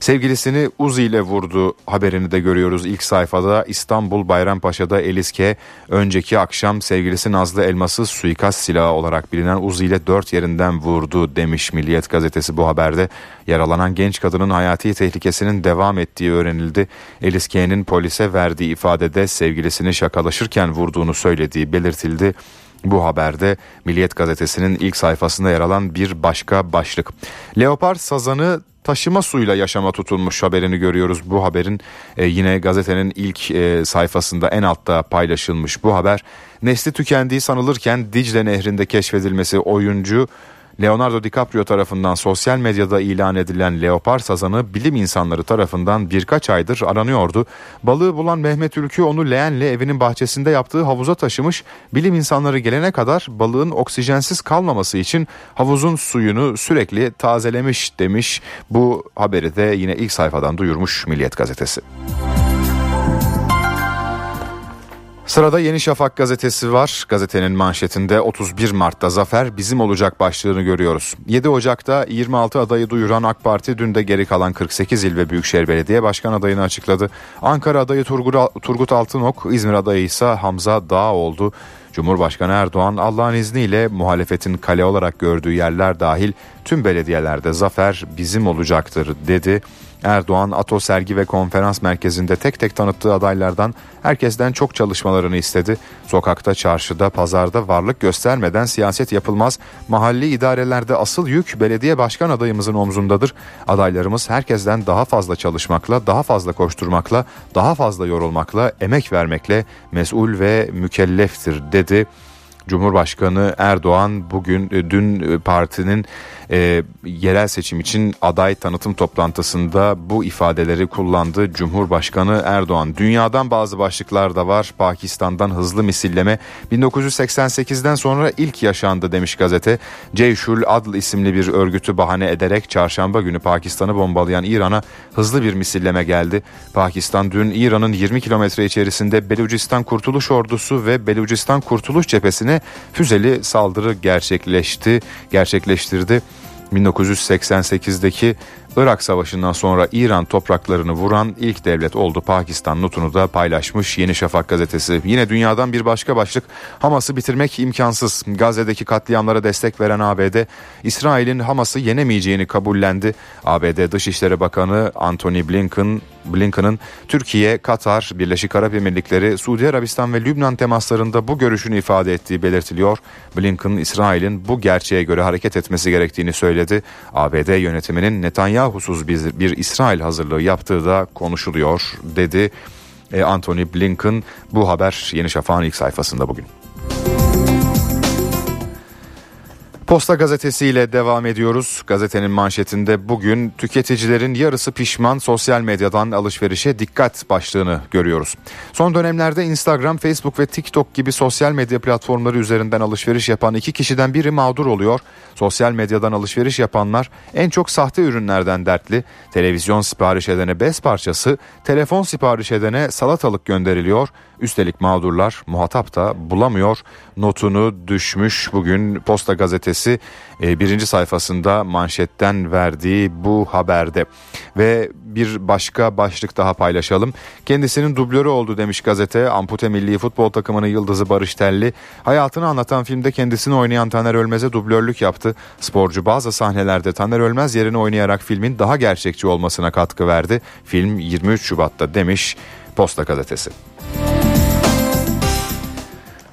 Sevgilisini Uzi ile vurdu haberini de görüyoruz ilk sayfada İstanbul Bayrampaşa'da Eliske önceki akşam sevgilisi Nazlı Elmas'ı suikast silahı olarak bilinen Uzi ile dört yerinden vurdu demiş Milliyet gazetesi bu haberde. Yaralanan genç kadının hayati tehlikesinin devam ettiği öğrenildi. Eliske'nin polise verdiği ifadede sevgilisini şakalaşırken vurduğunu söylediği belirtildi. Bu haberde Milliyet gazetesinin ilk sayfasında yer alan bir başka başlık. Leopar sazanı taşıma suyla yaşama tutulmuş haberini görüyoruz. Bu haberin e, yine gazetenin ilk e, sayfasında en altta paylaşılmış bu haber. Nesli tükendiği sanılırken Dicle Nehri'nde keşfedilmesi oyuncu Leonardo DiCaprio tarafından sosyal medyada ilan edilen leopar sazanı bilim insanları tarafından birkaç aydır aranıyordu. Balığı bulan Mehmet Ülkü onu leğenle evinin bahçesinde yaptığı havuza taşımış. Bilim insanları gelene kadar balığın oksijensiz kalmaması için havuzun suyunu sürekli tazelemiş demiş. Bu haberi de yine ilk sayfadan duyurmuş Milliyet gazetesi. Sırada Yeni Şafak gazetesi var. Gazetenin manşetinde 31 Mart'ta zafer bizim olacak başlığını görüyoruz. 7 Ocak'ta 26 adayı duyuran AK Parti dün de geri kalan 48 il ve Büyükşehir Belediye Başkan adayını açıkladı. Ankara adayı Turgut Altınok, İzmir adayı ise Hamza Dağ oldu. Cumhurbaşkanı Erdoğan Allah'ın izniyle muhalefetin kale olarak gördüğü yerler dahil tüm belediyelerde zafer bizim olacaktır dedi. Erdoğan Ato Sergi ve Konferans Merkezi'nde tek tek tanıttığı adaylardan herkesten çok çalışmalarını istedi. Sokakta, çarşıda, pazarda varlık göstermeden siyaset yapılmaz. Mahalli idarelerde asıl yük belediye başkan adayımızın omzundadır. Adaylarımız herkesten daha fazla çalışmakla, daha fazla koşturmakla, daha fazla yorulmakla, emek vermekle mesul ve mükelleftir dedi. Cumhurbaşkanı Erdoğan bugün e, dün e, partinin e, yerel seçim için aday tanıtım toplantısında bu ifadeleri kullandı. Cumhurbaşkanı Erdoğan dünyadan bazı başlıklar da var. Pakistan'dan hızlı misilleme 1988'den sonra ilk yaşandı demiş gazete. Ceyşul Adl isimli bir örgütü bahane ederek çarşamba günü Pakistan'ı bombalayan İran'a hızlı bir misilleme geldi. Pakistan dün İran'ın 20 kilometre içerisinde Belucistan Kurtuluş Ordusu ve Belucistan Kurtuluş Cephesi'ne füzeli saldırı gerçekleşti, gerçekleştirdi. 1988'deki Irak Savaşı'ndan sonra İran topraklarını vuran ilk devlet oldu. Pakistan notunu da paylaşmış Yeni Şafak gazetesi. Yine dünyadan bir başka başlık Hamas'ı bitirmek imkansız. Gazze'deki katliamlara destek veren ABD, İsrail'in Hamas'ı yenemeyeceğini kabullendi. ABD Dışişleri Bakanı Antony Blinken Blinken'ın Türkiye, Katar, Birleşik Arap Emirlikleri, Suudi Arabistan ve Lübnan temaslarında bu görüşünü ifade ettiği belirtiliyor. Blinken, İsrail'in bu gerçeğe göre hareket etmesi gerektiğini söyledi. ABD yönetiminin Netanyahu'suz bir, bir İsrail hazırlığı yaptığı da konuşuluyor dedi. E, Anthony Blinken bu haber Yeni Şafak'ın ilk sayfasında bugün. Posta gazetesiyle devam ediyoruz. Gazetenin manşetinde bugün tüketicilerin yarısı pişman sosyal medyadan alışverişe dikkat başlığını görüyoruz. Son dönemlerde Instagram, Facebook ve TikTok gibi sosyal medya platformları üzerinden alışveriş yapan iki kişiden biri mağdur oluyor. Sosyal medyadan alışveriş yapanlar en çok sahte ürünlerden dertli. Televizyon sipariş edene bez parçası, telefon sipariş edene salatalık gönderiliyor. Üstelik mağdurlar muhatap da bulamıyor. Notunu düşmüş bugün Posta Gazetesi e, birinci sayfasında manşetten verdiği bu haberde. Ve bir başka başlık daha paylaşalım. Kendisinin dublörü oldu demiş gazete. Ampute Milli Futbol Takımının yıldızı Barış Telli. Hayatını anlatan filmde kendisini oynayan Taner Ölmez'e dublörlük yaptı. Sporcu bazı sahnelerde Taner Ölmez yerine oynayarak filmin daha gerçekçi olmasına katkı verdi. Film 23 Şubat'ta demiş Posta Gazetesi.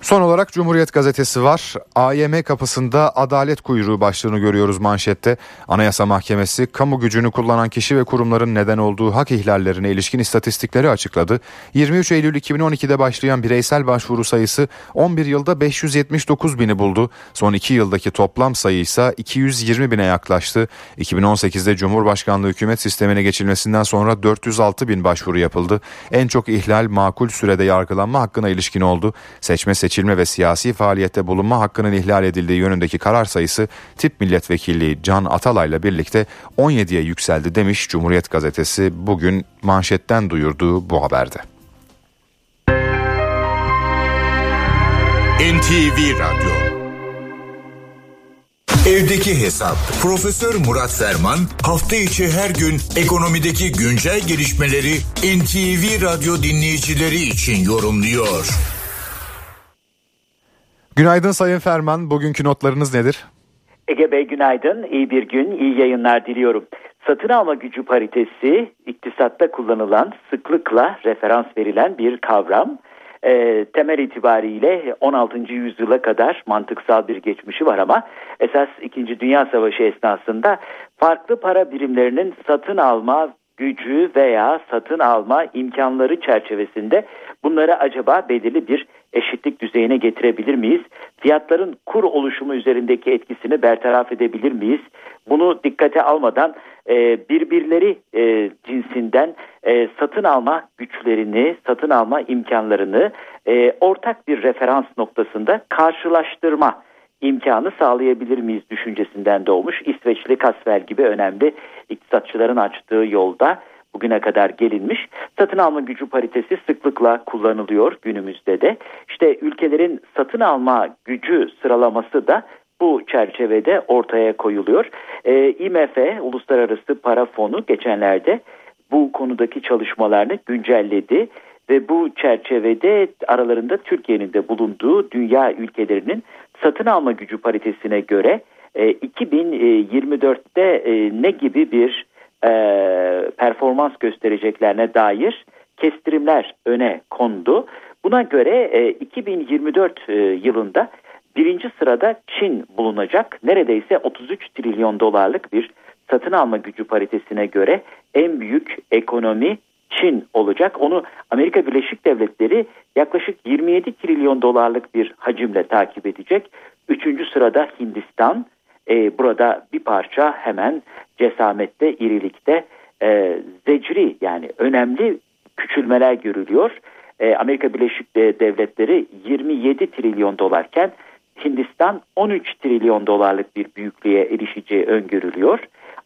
Son olarak Cumhuriyet Gazetesi var. AYM kapısında adalet kuyruğu başlığını görüyoruz manşette. Anayasa Mahkemesi kamu gücünü kullanan kişi ve kurumların neden olduğu hak ihlallerine ilişkin istatistikleri açıkladı. 23 Eylül 2012'de başlayan bireysel başvuru sayısı 11 yılda 579 bini buldu. Son 2 yıldaki toplam sayı ise 220 bine yaklaştı. 2018'de Cumhurbaşkanlığı hükümet sistemine geçilmesinden sonra 406 bin başvuru yapıldı. En çok ihlal makul sürede yargılanma hakkına ilişkin oldu. Seçme seçilme seçilme ve siyasi faaliyette bulunma hakkının ihlal edildiği yönündeki karar sayısı tip milletvekilliği Can Atalay'la birlikte 17'ye yükseldi demiş Cumhuriyet Gazetesi bugün manşetten duyurduğu bu haberde. NTV Radyo Evdeki Hesap Profesör Murat Ferman hafta içi her gün ekonomideki güncel gelişmeleri NTV Radyo dinleyicileri için yorumluyor. Günaydın Sayın Ferman. Bugünkü notlarınız nedir? Ege Bey günaydın. İyi bir gün, iyi yayınlar diliyorum. Satın alma gücü paritesi iktisatta kullanılan, sıklıkla referans verilen bir kavram. E, temel itibariyle 16. yüzyıla kadar mantıksal bir geçmişi var ama esas 2. Dünya Savaşı esnasında farklı para birimlerinin satın alma gücü veya satın alma imkanları çerçevesinde bunları acaba belirli bir eşitlik düzeyine getirebilir miyiz? Fiyatların kur oluşumu üzerindeki etkisini bertaraf edebilir miyiz? Bunu dikkate almadan e, birbirleri e, cinsinden e, satın alma güçlerini, satın alma imkanlarını e, ortak bir referans noktasında karşılaştırma imkanı sağlayabilir miyiz düşüncesinden doğmuş. İsveçli Kasvel gibi önemli iktisatçıların açtığı yolda bugüne kadar gelinmiş. Satın alma gücü paritesi sıklıkla kullanılıyor günümüzde de. İşte ülkelerin satın alma gücü sıralaması da bu çerçevede ortaya koyuluyor. E, IMF, Uluslararası Para Fonu geçenlerde bu konudaki çalışmalarını güncelledi ve bu çerçevede aralarında Türkiye'nin de bulunduğu dünya ülkelerinin satın alma gücü paritesine göre e, 2024'te e, ne gibi bir e, performans göstereceklerine dair kestirimler öne kondu. Buna göre e, 2024 e, yılında birinci sırada Çin bulunacak. Neredeyse 33 trilyon dolarlık bir satın alma gücü paritesine göre en büyük ekonomi Çin olacak. Onu Amerika Birleşik Devletleri yaklaşık 27 trilyon dolarlık bir hacimle takip edecek. Üçüncü sırada Hindistan. E, burada bir parça hemen cesamette, irilikte e, zecri yani önemli küçülmeler görülüyor. E, Amerika Birleşik Devletleri 27 trilyon dolarken Hindistan 13 trilyon dolarlık bir büyüklüğe erişeceği öngörülüyor.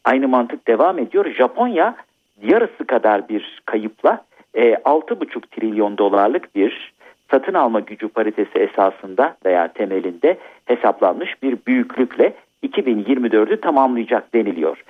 Aynı mantık devam ediyor. Japonya yarısı kadar bir kayıpla e, 6,5 trilyon dolarlık bir satın alma gücü paritesi esasında veya temelinde hesaplanmış bir büyüklükle 2024'ü tamamlayacak deniliyor.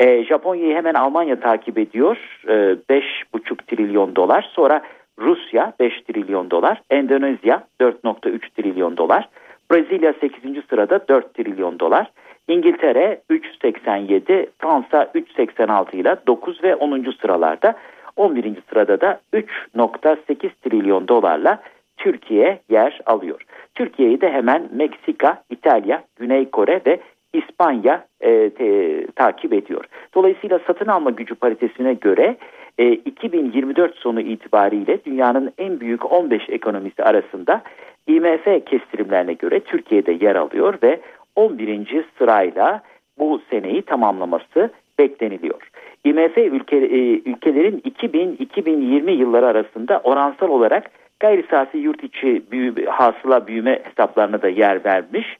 E, Japonya'yı hemen Almanya takip ediyor. E, 5,5 trilyon dolar. Sonra Rusya 5 trilyon dolar. Endonezya 4,3 trilyon dolar. Brezilya 8. sırada 4 trilyon dolar. İngiltere 3.87, Fransa 3.86 ile 9 ve 10. sıralarda. 11. sırada da 3.8 trilyon dolarla Türkiye yer alıyor. Türkiye'yi de hemen Meksika, İtalya, Güney Kore ve İspanya e, te, takip ediyor. Dolayısıyla satın alma gücü paritesine göre e, 2024 sonu itibariyle dünyanın en büyük 15 ekonomisi arasında IMF kestirimlerine göre Türkiye'de yer alıyor ve 11. sırayla bu seneyi tamamlaması bekleniliyor. IMF ülke, e, ülkelerin 2000-2020 yılları arasında oransal olarak gayri safi yurt içi büyü, hasıla büyüme hesaplarına da yer vermiş.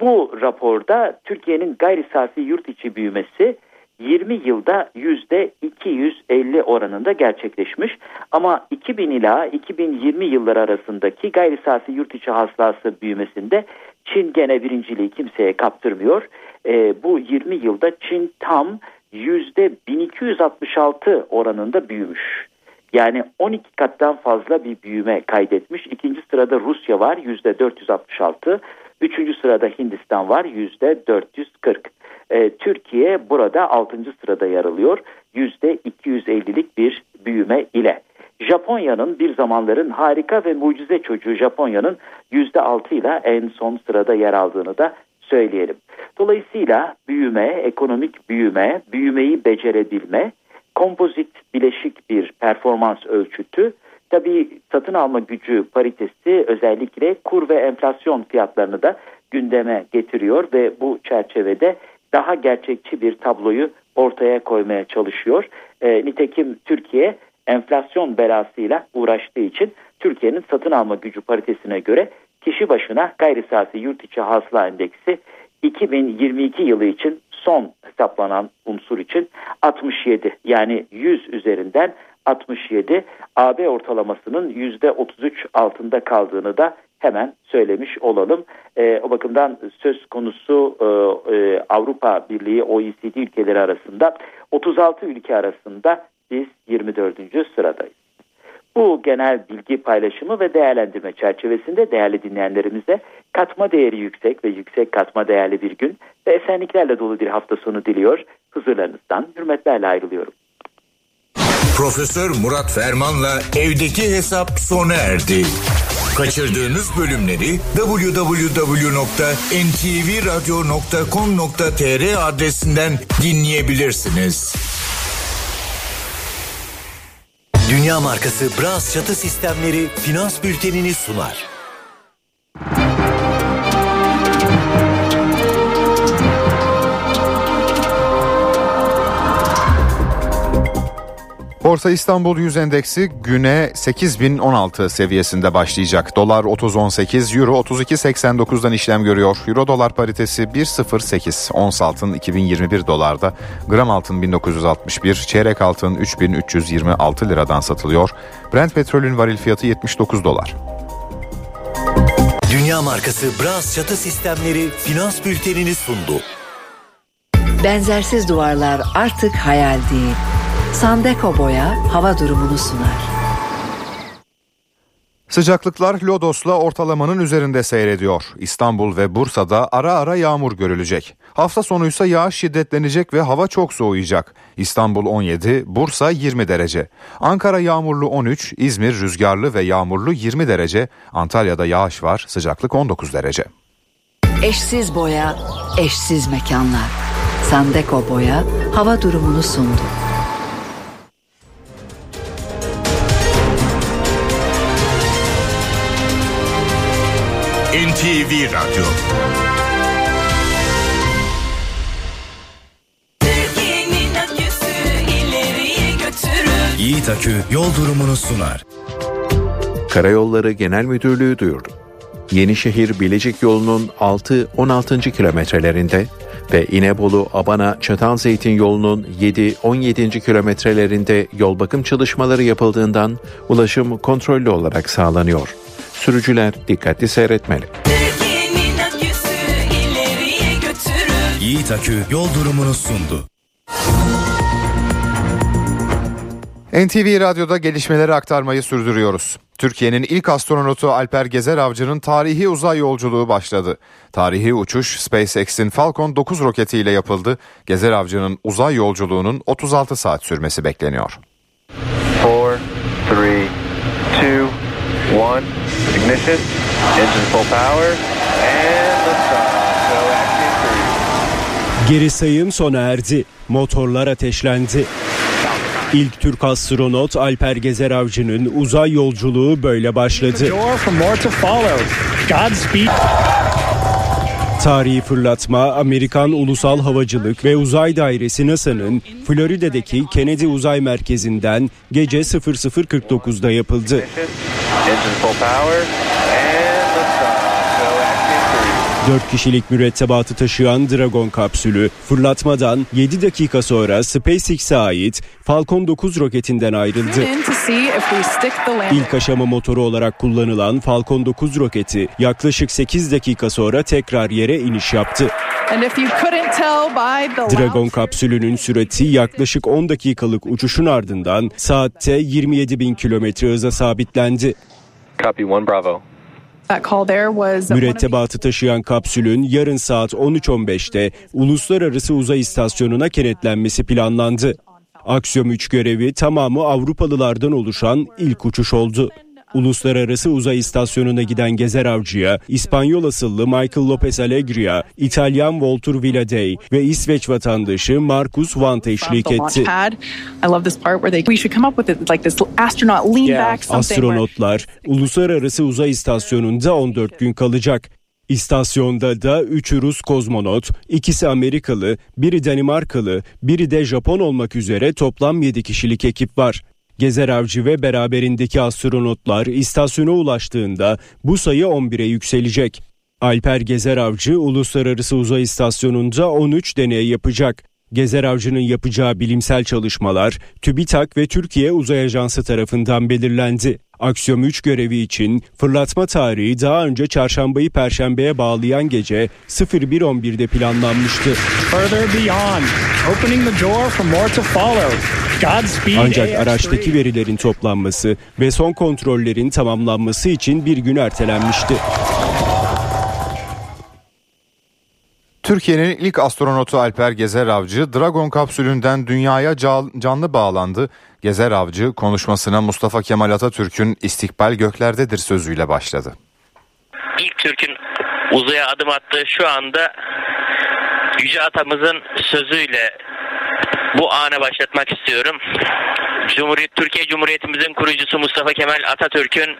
Bu raporda Türkiye'nin gayri safi yurt içi büyümesi 20 yılda yüzde 250 oranında gerçekleşmiş. Ama 2000 ila 2020 yılları arasındaki gayri safi yurt içi hasılası büyümesinde Çin gene birinciliği kimseye kaptırmıyor. E, bu 20 yılda Çin tam yüzde 1266 oranında büyümüş. Yani 12 kattan fazla bir büyüme kaydetmiş. İkinci sırada Rusya var yüzde 466. Üçüncü sırada Hindistan var yüzde 440. E, Türkiye burada altıncı sırada yer alıyor yüzde 250'lik bir büyüme ile. Japonya'nın bir zamanların harika ve mucize çocuğu Japonya'nın yüzde altı ile en son sırada yer aldığını da söyleyelim. Dolayısıyla büyüme, ekonomik büyüme, büyümeyi becerebilme, kompozit bileşik bir performans ölçütü, tabii satın alma gücü paritesi özellikle kur ve enflasyon fiyatlarını da gündeme getiriyor ve bu çerçevede daha gerçekçi bir tabloyu ortaya koymaya çalışıyor. E, nitekim Türkiye enflasyon belasıyla uğraştığı için Türkiye'nin satın alma gücü paritesine göre kişi başına gayri safi yurt içi hasıla endeksi 2022 yılı için son hesaplanan unsur için 67 yani 100 üzerinden 67 AB ortalamasının %33 altında kaldığını da hemen söylemiş olalım. E, o bakımdan söz konusu e, e, Avrupa Birliği OECD ülkeleri arasında 36 ülke arasında biz 24. sıradayız. Bu genel bilgi paylaşımı ve değerlendirme çerçevesinde değerli dinleyenlerimize katma değeri yüksek ve yüksek katma değerli bir gün ve esenliklerle dolu bir hafta sonu diliyor. Huzurlarınızdan hürmetlerle ayrılıyorum. Profesör Murat Ferman'la evdeki hesap sona erdi. Kaçırdığınız bölümleri www.ntvradio.com.tr adresinden dinleyebilirsiniz. Dünya markası Bras çatı sistemleri finans bültenini sunar. Borsa İstanbul 100 endeksi güne 8016 seviyesinde başlayacak. Dolar 30.18, Euro 32.89'dan işlem görüyor. Euro dolar paritesi 1.08. Ons altın 2021 dolarda, gram altın 1961, çeyrek altın 3326 liradan satılıyor. Brent petrolün varil fiyatı 79 dolar. Dünya markası Bras çatı sistemleri finans bültenini sundu. Benzersiz duvarlar artık hayal değil. Sandeko Boya hava durumunu sunar. Sıcaklıklar Lodos'la ortalamanın üzerinde seyrediyor. İstanbul ve Bursa'da ara ara yağmur görülecek. Hafta sonu ise yağış şiddetlenecek ve hava çok soğuyacak. İstanbul 17, Bursa 20 derece. Ankara yağmurlu 13, İzmir rüzgarlı ve yağmurlu 20 derece. Antalya'da yağış var, sıcaklık 19 derece. Eşsiz boya, eşsiz mekanlar. Sandeko Boya hava durumunu sundu. NTV Radyo. Yiğit Akü yol durumunu sunar. Karayolları Genel Müdürlüğü duyurdu. Yenişehir Bilecik yolunun 6-16. kilometrelerinde ve İnebolu Abana Çatalzeytin yolunun 7-17. kilometrelerinde yol bakım çalışmaları yapıldığından ulaşım kontrollü olarak sağlanıyor. Sürücüler dikkatli seyretmeli. Yiğit Akü yol durumunu sundu. NTV Radyo'da gelişmeleri aktarmayı sürdürüyoruz. Türkiye'nin ilk astronotu Alper Gezer Avcı'nın tarihi uzay yolculuğu başladı. Tarihi uçuş SpaceX'in Falcon 9 roketiyle yapıldı. Gezer Avcı'nın uzay yolculuğunun 36 saat sürmesi bekleniyor. 4, 3, 2, 1, ignition, engine full power, and Geri sayım sona erdi. Motorlar ateşlendi. İlk Türk astronot Alper Gezer Avcı'nın uzay yolculuğu böyle başladı. Tarihi fırlatma Amerikan Ulusal Havacılık ve Uzay Dairesi NASA'nın Florida'daki Kennedy Uzay Merkezi'nden gece 00.49'da yapıldı. Engine full power, and liftoff. So active cruise. 4 kişilik mürettebatı taşıyan Dragon kapsülü fırlatmadan 7 dakika sonra SpaceX'e ait Falcon 9 roketinden ayrıldı. İlk aşama motoru olarak kullanılan Falcon 9 roketi yaklaşık 8 dakika sonra tekrar yere iniş yaptı. Dragon kapsülünün süreti yaklaşık 10 dakikalık uçuşun ardından saatte 27 bin kilometre hıza sabitlendi. Copy one Bravo. Mürettebatı taşıyan kapsülün yarın saat 13.15'te Uluslararası Uzay İstasyonu'na kenetlenmesi planlandı. Aksiyon 3 görevi tamamı Avrupalılardan oluşan ilk uçuş oldu. Uluslararası Uzay İstasyonu'na giden Gezer Avcı'ya İspanyol asıllı Michael Lopez Alegria, İtalyan Walter Villadey ve İsveç vatandaşı Marcus Vante eşlik etti. Astronotlar Uluslararası Uzay İstasyonu'nda 14 gün kalacak. İstasyonda da 3 Rus kozmonot, ikisi Amerikalı, biri Danimarkalı, biri de Japon olmak üzere toplam 7 kişilik ekip var. Gezer Avcı ve beraberindeki astronotlar istasyona ulaştığında bu sayı 11'e yükselecek. Alper Gezer Avcı Uluslararası Uzay İstasyonu'nda 13 deney yapacak. Gezer Avcı'nın yapacağı bilimsel çalışmalar TÜBİTAK ve Türkiye Uzay Ajansı tarafından belirlendi. Aksiyom 3 görevi için fırlatma tarihi daha önce çarşambayı perşembeye bağlayan gece 01.11'de planlanmıştı. Ancak araçtaki verilerin toplanması ve son kontrollerin tamamlanması için bir gün ertelenmişti. Türkiye'nin ilk astronotu Alper Gezer Avcı Dragon kapsülünden dünyaya canlı bağlandı. Gezer Avcı konuşmasına Mustafa Kemal Atatürk'ün istikbal göklerdedir sözüyle başladı. İlk Türk'ün uzaya adım attığı şu anda Yüce Atamızın sözüyle bu ana başlatmak istiyorum. Cumhuriyet Türkiye Cumhuriyetimizin kurucusu Mustafa Kemal Atatürk'ün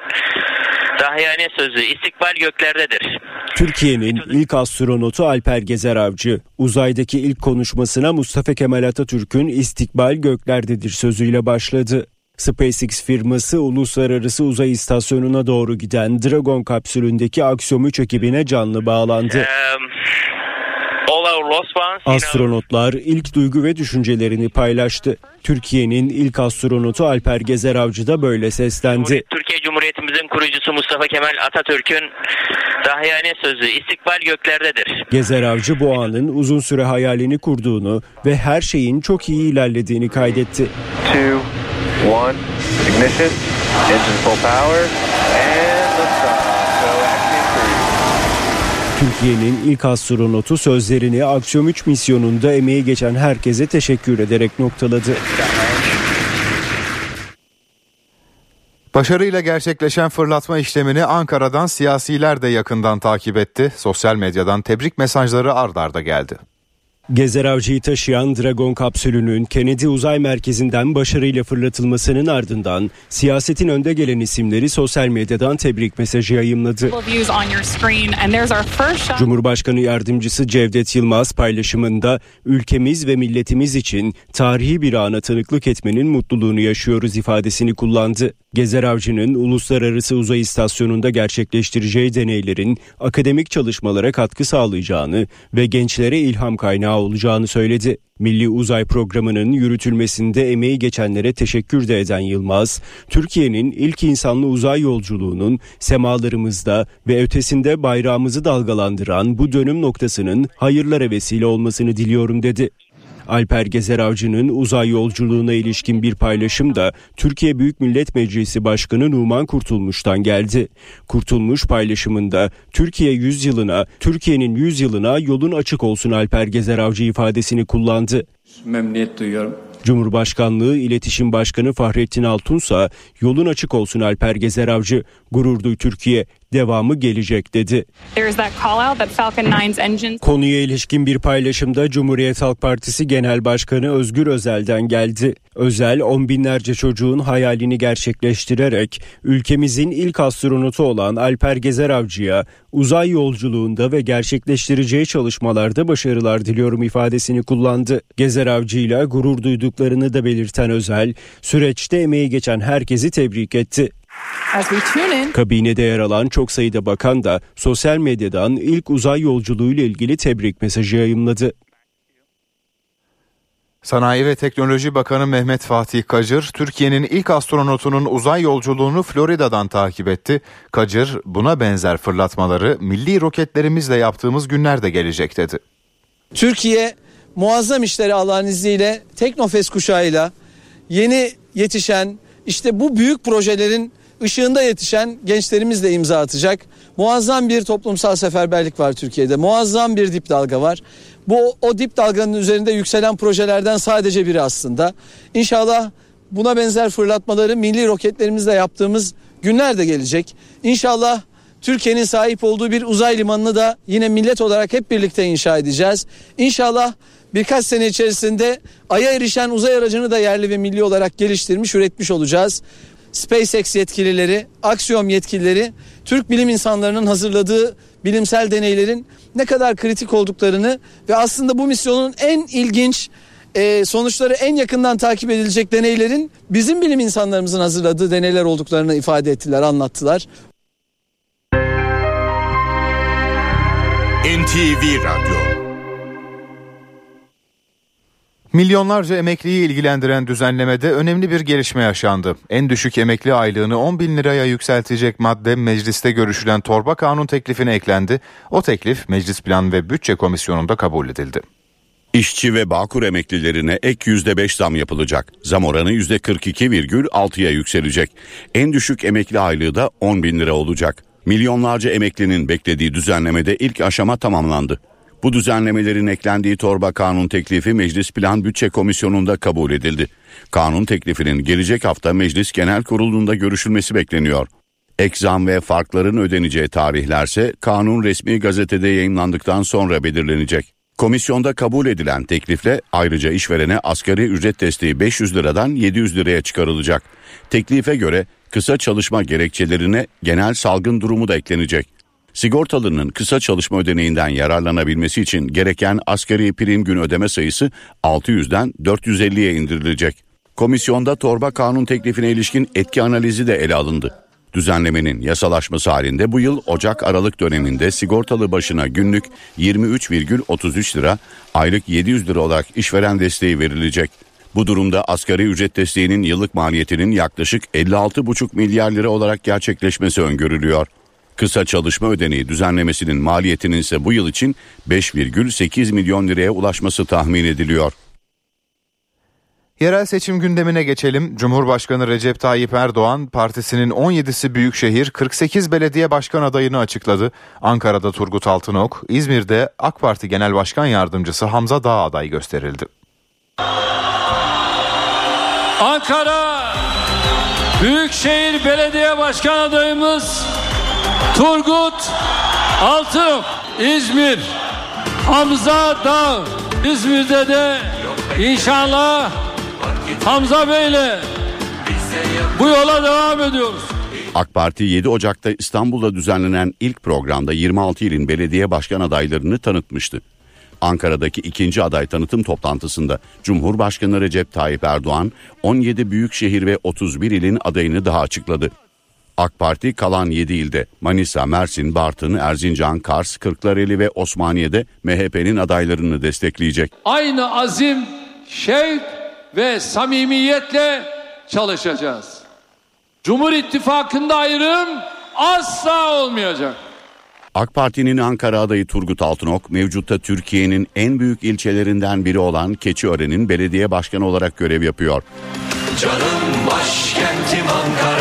dahiyane sözü istikbal göklerdedir. Türkiye'nin ilk astronotu Alper Gezer Avcı uzaydaki ilk konuşmasına Mustafa Kemal Atatürk'ün istikbal göklerdedir sözüyle başladı. SpaceX firması Uluslararası Uzay İstasyonu'na doğru giden Dragon kapsülündeki Axiom 3 ekibine canlı bağlandı. Astronotlar ilk duygu ve düşüncelerini paylaştı. Türkiye'nin ilk astronotu Alper Gezer Avcı da böyle seslendi. Türkiye Cumhuriyetimizin kurucusu Mustafa Kemal Atatürk'ün dahiyane sözü istikbal göklerdedir. Gezer Avcı bu anın uzun süre hayalini kurduğunu ve her şeyin çok iyi ilerlediğini kaydetti. Two, one, ignition, engine full power, and Türkiye'nin ilk astronotu sözlerini Aksiyon 3 misyonunda emeği geçen herkese teşekkür ederek noktaladı. Başarıyla gerçekleşen fırlatma işlemini Ankara'dan siyasiler de yakından takip etti. Sosyal medyadan tebrik mesajları ard arda geldi. Gezer Avcı'yı taşıyan Dragon kapsülünün Kennedy Uzay Merkezi'nden başarıyla fırlatılmasının ardından siyasetin önde gelen isimleri sosyal medyadan tebrik mesajı yayımladı. Cumhurbaşkanı Yardımcısı Cevdet Yılmaz paylaşımında ülkemiz ve milletimiz için tarihi bir ana tanıklık etmenin mutluluğunu yaşıyoruz ifadesini kullandı. Gezer Avcı'nın Uluslararası Uzay İstasyonu'nda gerçekleştireceği deneylerin akademik çalışmalara katkı sağlayacağını ve gençlere ilham kaynağı olacağını söyledi. Milli Uzay Programı'nın yürütülmesinde emeği geçenlere teşekkür de eden Yılmaz, Türkiye'nin ilk insanlı uzay yolculuğunun semalarımızda ve ötesinde bayrağımızı dalgalandıran bu dönüm noktasının hayırlara vesile olmasını diliyorum dedi. Alper Gezer Avcı'nın uzay yolculuğuna ilişkin bir paylaşım da Türkiye Büyük Millet Meclisi Başkanı Numan Kurtulmuş'tan geldi. Kurtulmuş paylaşımında Türkiye 100 yılına, Türkiye'nin 100 yılına yolun açık olsun Alper Gezer Avcı ifadesini kullandı. Memnuniyet duyuyorum. Cumhurbaşkanlığı İletişim Başkanı Fahrettin Altunsa yolun açık olsun Alper Gezer Avcı, gurur duy Türkiye, devamı gelecek dedi. Konuya ilişkin bir paylaşımda Cumhuriyet Halk Partisi Genel Başkanı Özgür Özel'den geldi. Özel on binlerce çocuğun hayalini gerçekleştirerek ülkemizin ilk astronotu olan Alper Gezer Avcı'ya uzay yolculuğunda ve gerçekleştireceği çalışmalarda başarılar diliyorum ifadesini kullandı. Gezer Avcı ile gurur duyduklarını da belirten Özel, süreçte emeği geçen herkesi tebrik etti. Kabinede yer alan çok sayıda bakan da sosyal medyadan ilk uzay yolculuğuyla ilgili tebrik mesajı yayımladı. Sanayi ve Teknoloji Bakanı Mehmet Fatih Kacır, Türkiye'nin ilk astronotunun uzay yolculuğunu Florida'dan takip etti. Kacır, buna benzer fırlatmaları milli roketlerimizle yaptığımız günlerde gelecek dedi. Türkiye muazzam işleri Allah'ın izniyle Teknofest kuşağıyla yeni yetişen işte bu büyük projelerin ışığında yetişen gençlerimizle imza atacak. Muazzam bir toplumsal seferberlik var Türkiye'de. Muazzam bir dip dalga var. Bu o dip dalganın üzerinde yükselen projelerden sadece biri aslında. İnşallah buna benzer fırlatmaları milli roketlerimizle yaptığımız günler de gelecek. İnşallah Türkiye'nin sahip olduğu bir uzay limanını da yine millet olarak hep birlikte inşa edeceğiz. İnşallah birkaç sene içerisinde Ay'a erişen uzay aracını da yerli ve milli olarak geliştirmiş, üretmiş olacağız. SpaceX yetkilileri, Axiom yetkilileri Türk bilim insanlarının hazırladığı bilimsel deneylerin ne kadar kritik olduklarını ve aslında bu misyonun en ilginç e, sonuçları en yakından takip edilecek deneylerin bizim bilim insanlarımızın hazırladığı deneyler olduklarını ifade ettiler, anlattılar. NTV Radyo Milyonlarca emekliyi ilgilendiren düzenlemede önemli bir gelişme yaşandı. En düşük emekli aylığını 10 bin liraya yükseltecek madde mecliste görüşülen torba kanun teklifine eklendi. O teklif Meclis Plan ve Bütçe Komisyonu'nda kabul edildi. İşçi ve Bağkur emeklilerine ek %5 zam yapılacak. Zam oranı %42,6'ya yükselecek. En düşük emekli aylığı da 10 bin lira olacak. Milyonlarca emeklinin beklediği düzenlemede ilk aşama tamamlandı. Bu düzenlemelerin eklendiği torba kanun teklifi Meclis Plan Bütçe Komisyonu'nda kabul edildi. Kanun teklifinin gelecek hafta Meclis Genel Kurulu'nda görüşülmesi bekleniyor. Ek zam ve farkların ödeneceği tarihlerse kanun resmi gazetede yayınlandıktan sonra belirlenecek. Komisyonda kabul edilen teklifle ayrıca işverene asgari ücret desteği 500 liradan 700 liraya çıkarılacak. Teklife göre kısa çalışma gerekçelerine genel salgın durumu da eklenecek. Sigortalının kısa çalışma ödeneğinden yararlanabilmesi için gereken asgari prim gün ödeme sayısı 600'den 450'ye indirilecek. Komisyonda torba kanun teklifine ilişkin etki analizi de ele alındı. Düzenlemenin yasalaşması halinde bu yıl Ocak-Aralık döneminde sigortalı başına günlük 23,33 lira, aylık 700 lira olarak işveren desteği verilecek. Bu durumda asgari ücret desteğinin yıllık maliyetinin yaklaşık 56,5 milyar lira olarak gerçekleşmesi öngörülüyor. Kısa çalışma ödeneği düzenlemesinin maliyetinin ise bu yıl için 5,8 milyon liraya ulaşması tahmin ediliyor. Yerel seçim gündemine geçelim. Cumhurbaşkanı Recep Tayyip Erdoğan partisinin 17'si büyükşehir 48 belediye başkan adayını açıkladı. Ankara'da Turgut Altınok, İzmir'de AK Parti Genel Başkan Yardımcısı Hamza Dağ aday gösterildi. Ankara Büyükşehir Belediye Başkan adayımız Turgut Altınok. İzmir Hamza Dağ. İzmir'de de inşallah Hamza Bey'le bu yola devam ediyoruz. AK Parti 7 Ocak'ta İstanbul'da düzenlenen ilk programda 26 ilin belediye başkan adaylarını tanıtmıştı. Ankara'daki ikinci aday tanıtım toplantısında Cumhurbaşkanı Recep Tayyip Erdoğan 17 büyükşehir ve 31 ilin adayını daha açıkladı. AK Parti kalan 7 ilde Manisa, Mersin, Bartın, Erzincan, Kars, Kırklareli ve Osmaniye'de MHP'nin adaylarını destekleyecek. Aynı azim, şevk ve samimiyetle çalışacağız. Cumhur İttifakı'nda ayrım asla olmayacak. AK Parti'nin Ankara adayı Turgut Altınok mevcutta Türkiye'nin en büyük ilçelerinden biri olan Keçiören'in belediye başkanı olarak görev yapıyor. Canım başkentim Ankara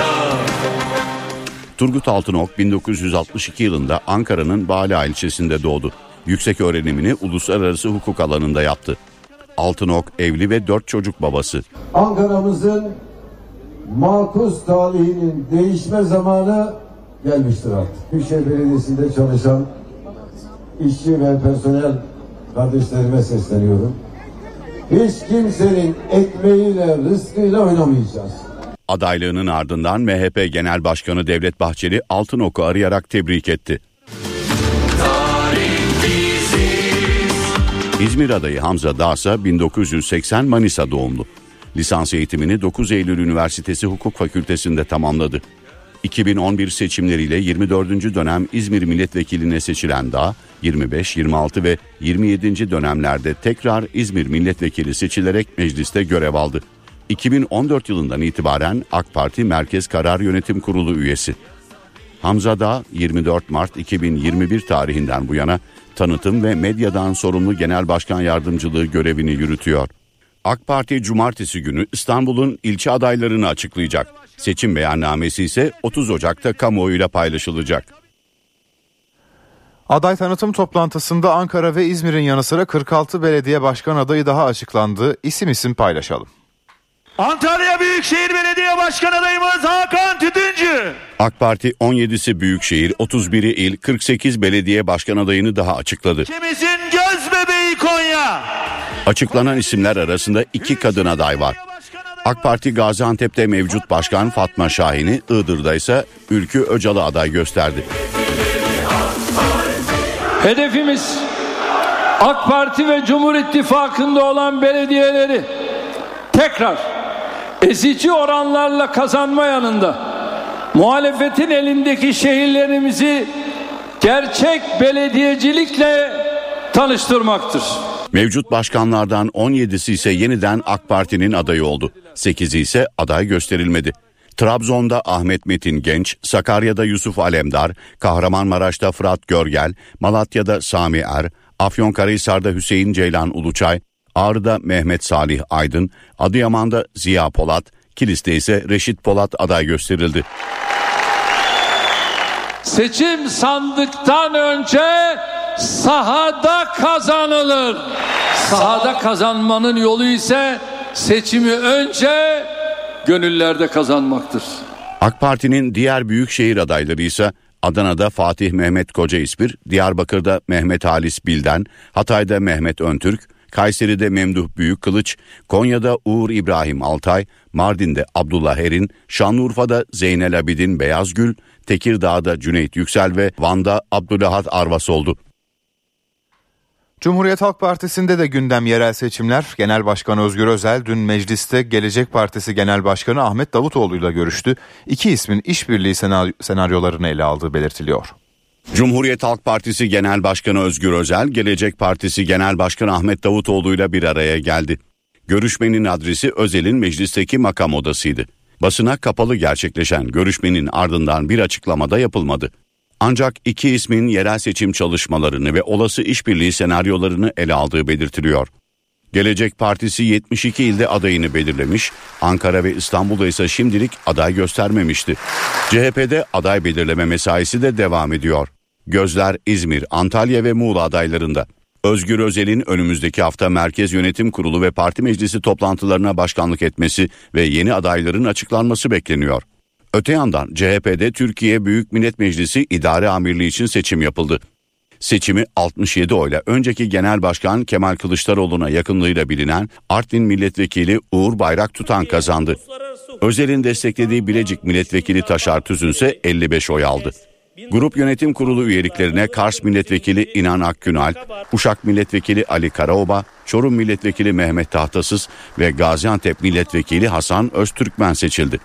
Turgut Altınok 1962 yılında Ankara'nın Bala ilçesinde doğdu. Yüksek öğrenimini uluslararası hukuk alanında yaptı. Altınok evli ve dört çocuk babası. Ankara'mızın makus talihinin değişme zamanı gelmiştir artık. Büyükşehir Belediyesi'nde çalışan işçi ve personel kardeşlerime sesleniyorum. Hiç kimsenin ekmeğiyle, rızkıyla oynamayacağız. Adaylığının ardından MHP Genel Başkanı Devlet Bahçeli Altınok'u arayarak tebrik etti. İzmir adayı Hamza Dağsa 1980 Manisa doğumlu. Lisans eğitimini 9 Eylül Üniversitesi Hukuk Fakültesi'nde tamamladı. 2011 seçimleriyle 24. dönem İzmir milletvekiline seçilen Dağ, 25, 26 ve 27. dönemlerde tekrar İzmir milletvekili seçilerek mecliste görev aldı. 2014 yılından itibaren AK Parti Merkez Karar Yönetim Kurulu üyesi. Hamza Dağ 24 Mart 2021 tarihinden bu yana tanıtım ve medyadan sorumlu genel başkan yardımcılığı görevini yürütüyor. AK Parti cumartesi günü İstanbul'un ilçe adaylarını açıklayacak. Seçim beyannamesi ise 30 Ocak'ta kamuoyuyla paylaşılacak. Aday tanıtım toplantısında Ankara ve İzmir'in yanı sıra 46 belediye başkan adayı daha açıklandı. İsim isim paylaşalım. Antalya Büyükşehir Belediye Başkan adayımız Hakan Tütüncü. AK Parti 17'si büyükşehir, 31'i il, 48 belediye başkan adayını daha açıkladı. İkimizin göz bebeği Konya. Açıklanan isimler arasında iki kadın aday var. AK Parti Gaziantep'te mevcut başkan Fatma Şahin'i, Iğdır'da ise Ülkü Öcalı aday gösterdi. Hedefimiz AK Parti ve Cumhur İttifakı'nda olan belediyeleri tekrar ezici oranlarla kazanma yanında muhalefetin elindeki şehirlerimizi gerçek belediyecilikle tanıştırmaktır. Mevcut başkanlardan 17'si ise yeniden AK Parti'nin adayı oldu. 8'i ise aday gösterilmedi. Trabzon'da Ahmet Metin Genç, Sakarya'da Yusuf Alemdar, Kahramanmaraş'ta Fırat Görgel, Malatya'da Sami Er, Afyonkarahisar'da Hüseyin Ceylan Uluçay, Ağrı'da Mehmet Salih Aydın, Adıyaman'da Ziya Polat, Kilis'te ise Reşit Polat aday gösterildi. Seçim sandıktan önce sahada kazanılır. Sahada kazanmanın yolu ise seçimi önce gönüllerde kazanmaktır. AK Parti'nin diğer büyükşehir adayları ise Adana'da Fatih Mehmet Koca İspir, Diyarbakır'da Mehmet Halis Bilden, Hatay'da Mehmet Öntürk, Kayseri'de Memduh Büyükkılıç, Konya'da Uğur İbrahim Altay, Mardin'de Abdullah Erin, Şanlıurfa'da Zeynel Abidin Beyazgül, Tekirdağ'da Cüneyt Yüksel ve Van'da Abdülahat Arvas oldu. Cumhuriyet Halk Partisi'nde de gündem yerel seçimler. Genel Başkan Özgür Özel dün mecliste Gelecek Partisi Genel Başkanı Ahmet Davutoğlu ile görüştü. İki ismin işbirliği senaryolarını ele aldığı belirtiliyor. Cumhuriyet Halk Partisi Genel Başkanı Özgür Özel, Gelecek Partisi Genel Başkanı Ahmet Davutoğlu ile bir araya geldi. Görüşmenin adresi Özel'in meclisteki makam odasıydı. Basına kapalı gerçekleşen görüşmenin ardından bir açıklamada yapılmadı. Ancak iki ismin yerel seçim çalışmalarını ve olası işbirliği senaryolarını ele aldığı belirtiliyor. Gelecek Partisi 72 ilde adayını belirlemiş, Ankara ve İstanbul'da ise şimdilik aday göstermemişti. CHP'de aday belirleme mesaisi de devam ediyor. Gözler İzmir, Antalya ve Muğla adaylarında. Özgür Özel'in önümüzdeki hafta Merkez Yönetim Kurulu ve Parti Meclisi toplantılarına başkanlık etmesi ve yeni adayların açıklanması bekleniyor. Öte yandan CHP'de Türkiye Büyük Millet Meclisi İdare Amirliği için seçim yapıldı. Seçimi 67 oyla önceki Genel Başkan Kemal Kılıçdaroğlu'na yakınlığıyla bilinen Artvin Milletvekili Uğur Bayrak Tutan kazandı. Özel'in desteklediği Bilecik Milletvekili Taşar Tüzün ise 55 oy aldı. Grup Yönetim Kurulu üyeliklerine Kars Milletvekili İnan Akgünal, Uşak Milletvekili Ali Karaoba, Çorum Milletvekili Mehmet Tahtasız ve Gaziantep Milletvekili Hasan Öztürkmen seçildi.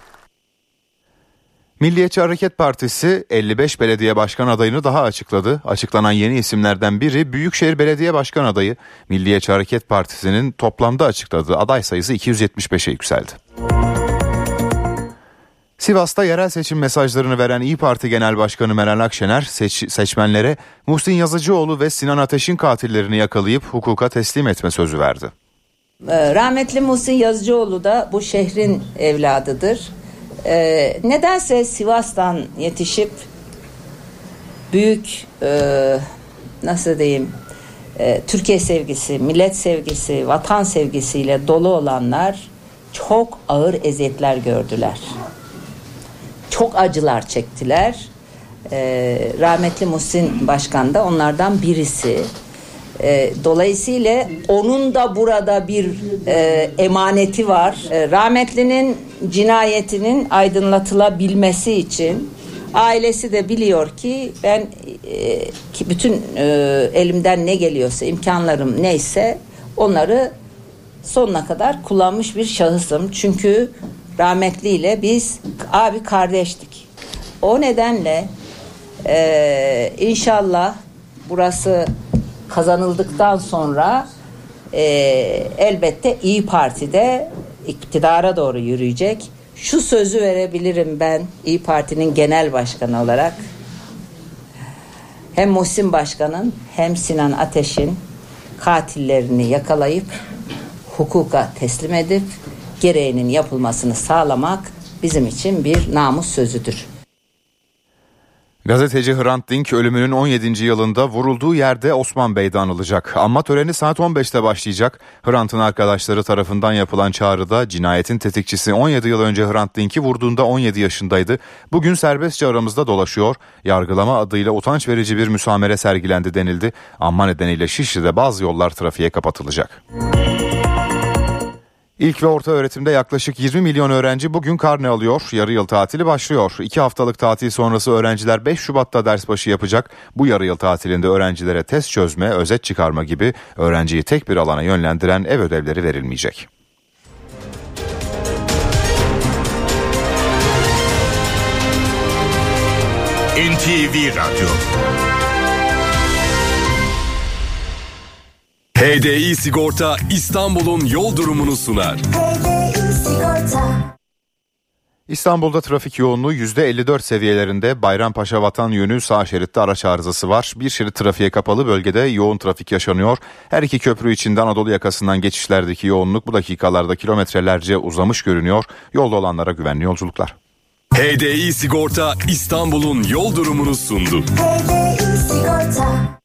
Milliyetçi Hareket Partisi 55 belediye başkan adayını daha açıkladı. Açıklanan yeni isimlerden biri Büyükşehir Belediye Başkan adayı. Milliyetçi Hareket Partisi'nin toplamda açıkladığı aday sayısı 275'e yükseldi. Sivas'ta yerel seçim mesajlarını veren İyi Parti Genel Başkanı Meral Akşener seç, seçmenlere Muhsin Yazıcıoğlu ve Sinan Ateş'in katillerini yakalayıp hukuka teslim etme sözü verdi. Rahmetli Muhsin Yazıcıoğlu da bu şehrin evladıdır. Ee, nedense Sivas'tan yetişip büyük e, nasıl diyeyim e, Türkiye sevgisi, millet sevgisi, vatan sevgisiyle dolu olanlar çok ağır eziyetler gördüler. Çok acılar çektiler. E, rahmetli Muhsin Başkan da onlardan birisi. E, dolayısıyla onun da burada bir e, emaneti var. E, rahmetlinin cinayetinin aydınlatılabilmesi için ailesi de biliyor ki ben e, ki bütün e, elimden ne geliyorsa imkanlarım neyse onları sonuna kadar kullanmış bir şahısım. Çünkü rahmetliyle biz abi kardeştik. O nedenle e, inşallah burası kazanıldıktan sonra e, elbette İyi Parti'de iktidara doğru yürüyecek. Şu sözü verebilirim ben İyi Parti'nin genel başkanı olarak. Hem Muhsin Başkan'ın hem Sinan Ateş'in katillerini yakalayıp hukuka teslim edip gereğinin yapılmasını sağlamak bizim için bir namus sözüdür. Gazeteci Hrant Dink ölümünün 17. yılında vurulduğu yerde Osman Bey'de anılacak. Anma töreni saat 15'te başlayacak. Hrant'ın arkadaşları tarafından yapılan çağrıda cinayetin tetikçisi 17 yıl önce Hrant Dink'i vurduğunda 17 yaşındaydı. Bugün serbestçe aramızda dolaşıyor. Yargılama adıyla utanç verici bir müsamere sergilendi denildi. Anma nedeniyle Şişli'de bazı yollar trafiğe kapatılacak. İlk ve orta öğretimde yaklaşık 20 milyon öğrenci bugün karne alıyor. Yarı yıl tatili başlıyor. İki haftalık tatil sonrası öğrenciler 5 Şubat'ta ders başı yapacak. Bu yarı yıl tatilinde öğrencilere test çözme, özet çıkarma gibi öğrenciyi tek bir alana yönlendiren ev ödevleri verilmeyecek. NTV Radyo HDI Sigorta İstanbul'un yol durumunu sunar. İstanbul'da trafik yoğunluğu %54 seviyelerinde Bayrampaşa Vatan yönü sağ şeritte araç arızası var. Bir şerit trafiğe kapalı bölgede yoğun trafik yaşanıyor. Her iki köprü içinde Anadolu yakasından geçişlerdeki yoğunluk bu dakikalarda kilometrelerce uzamış görünüyor. Yolda olanlara güvenli yolculuklar. HDI Sigorta İstanbul'un yol durumunu sundu. Sigorta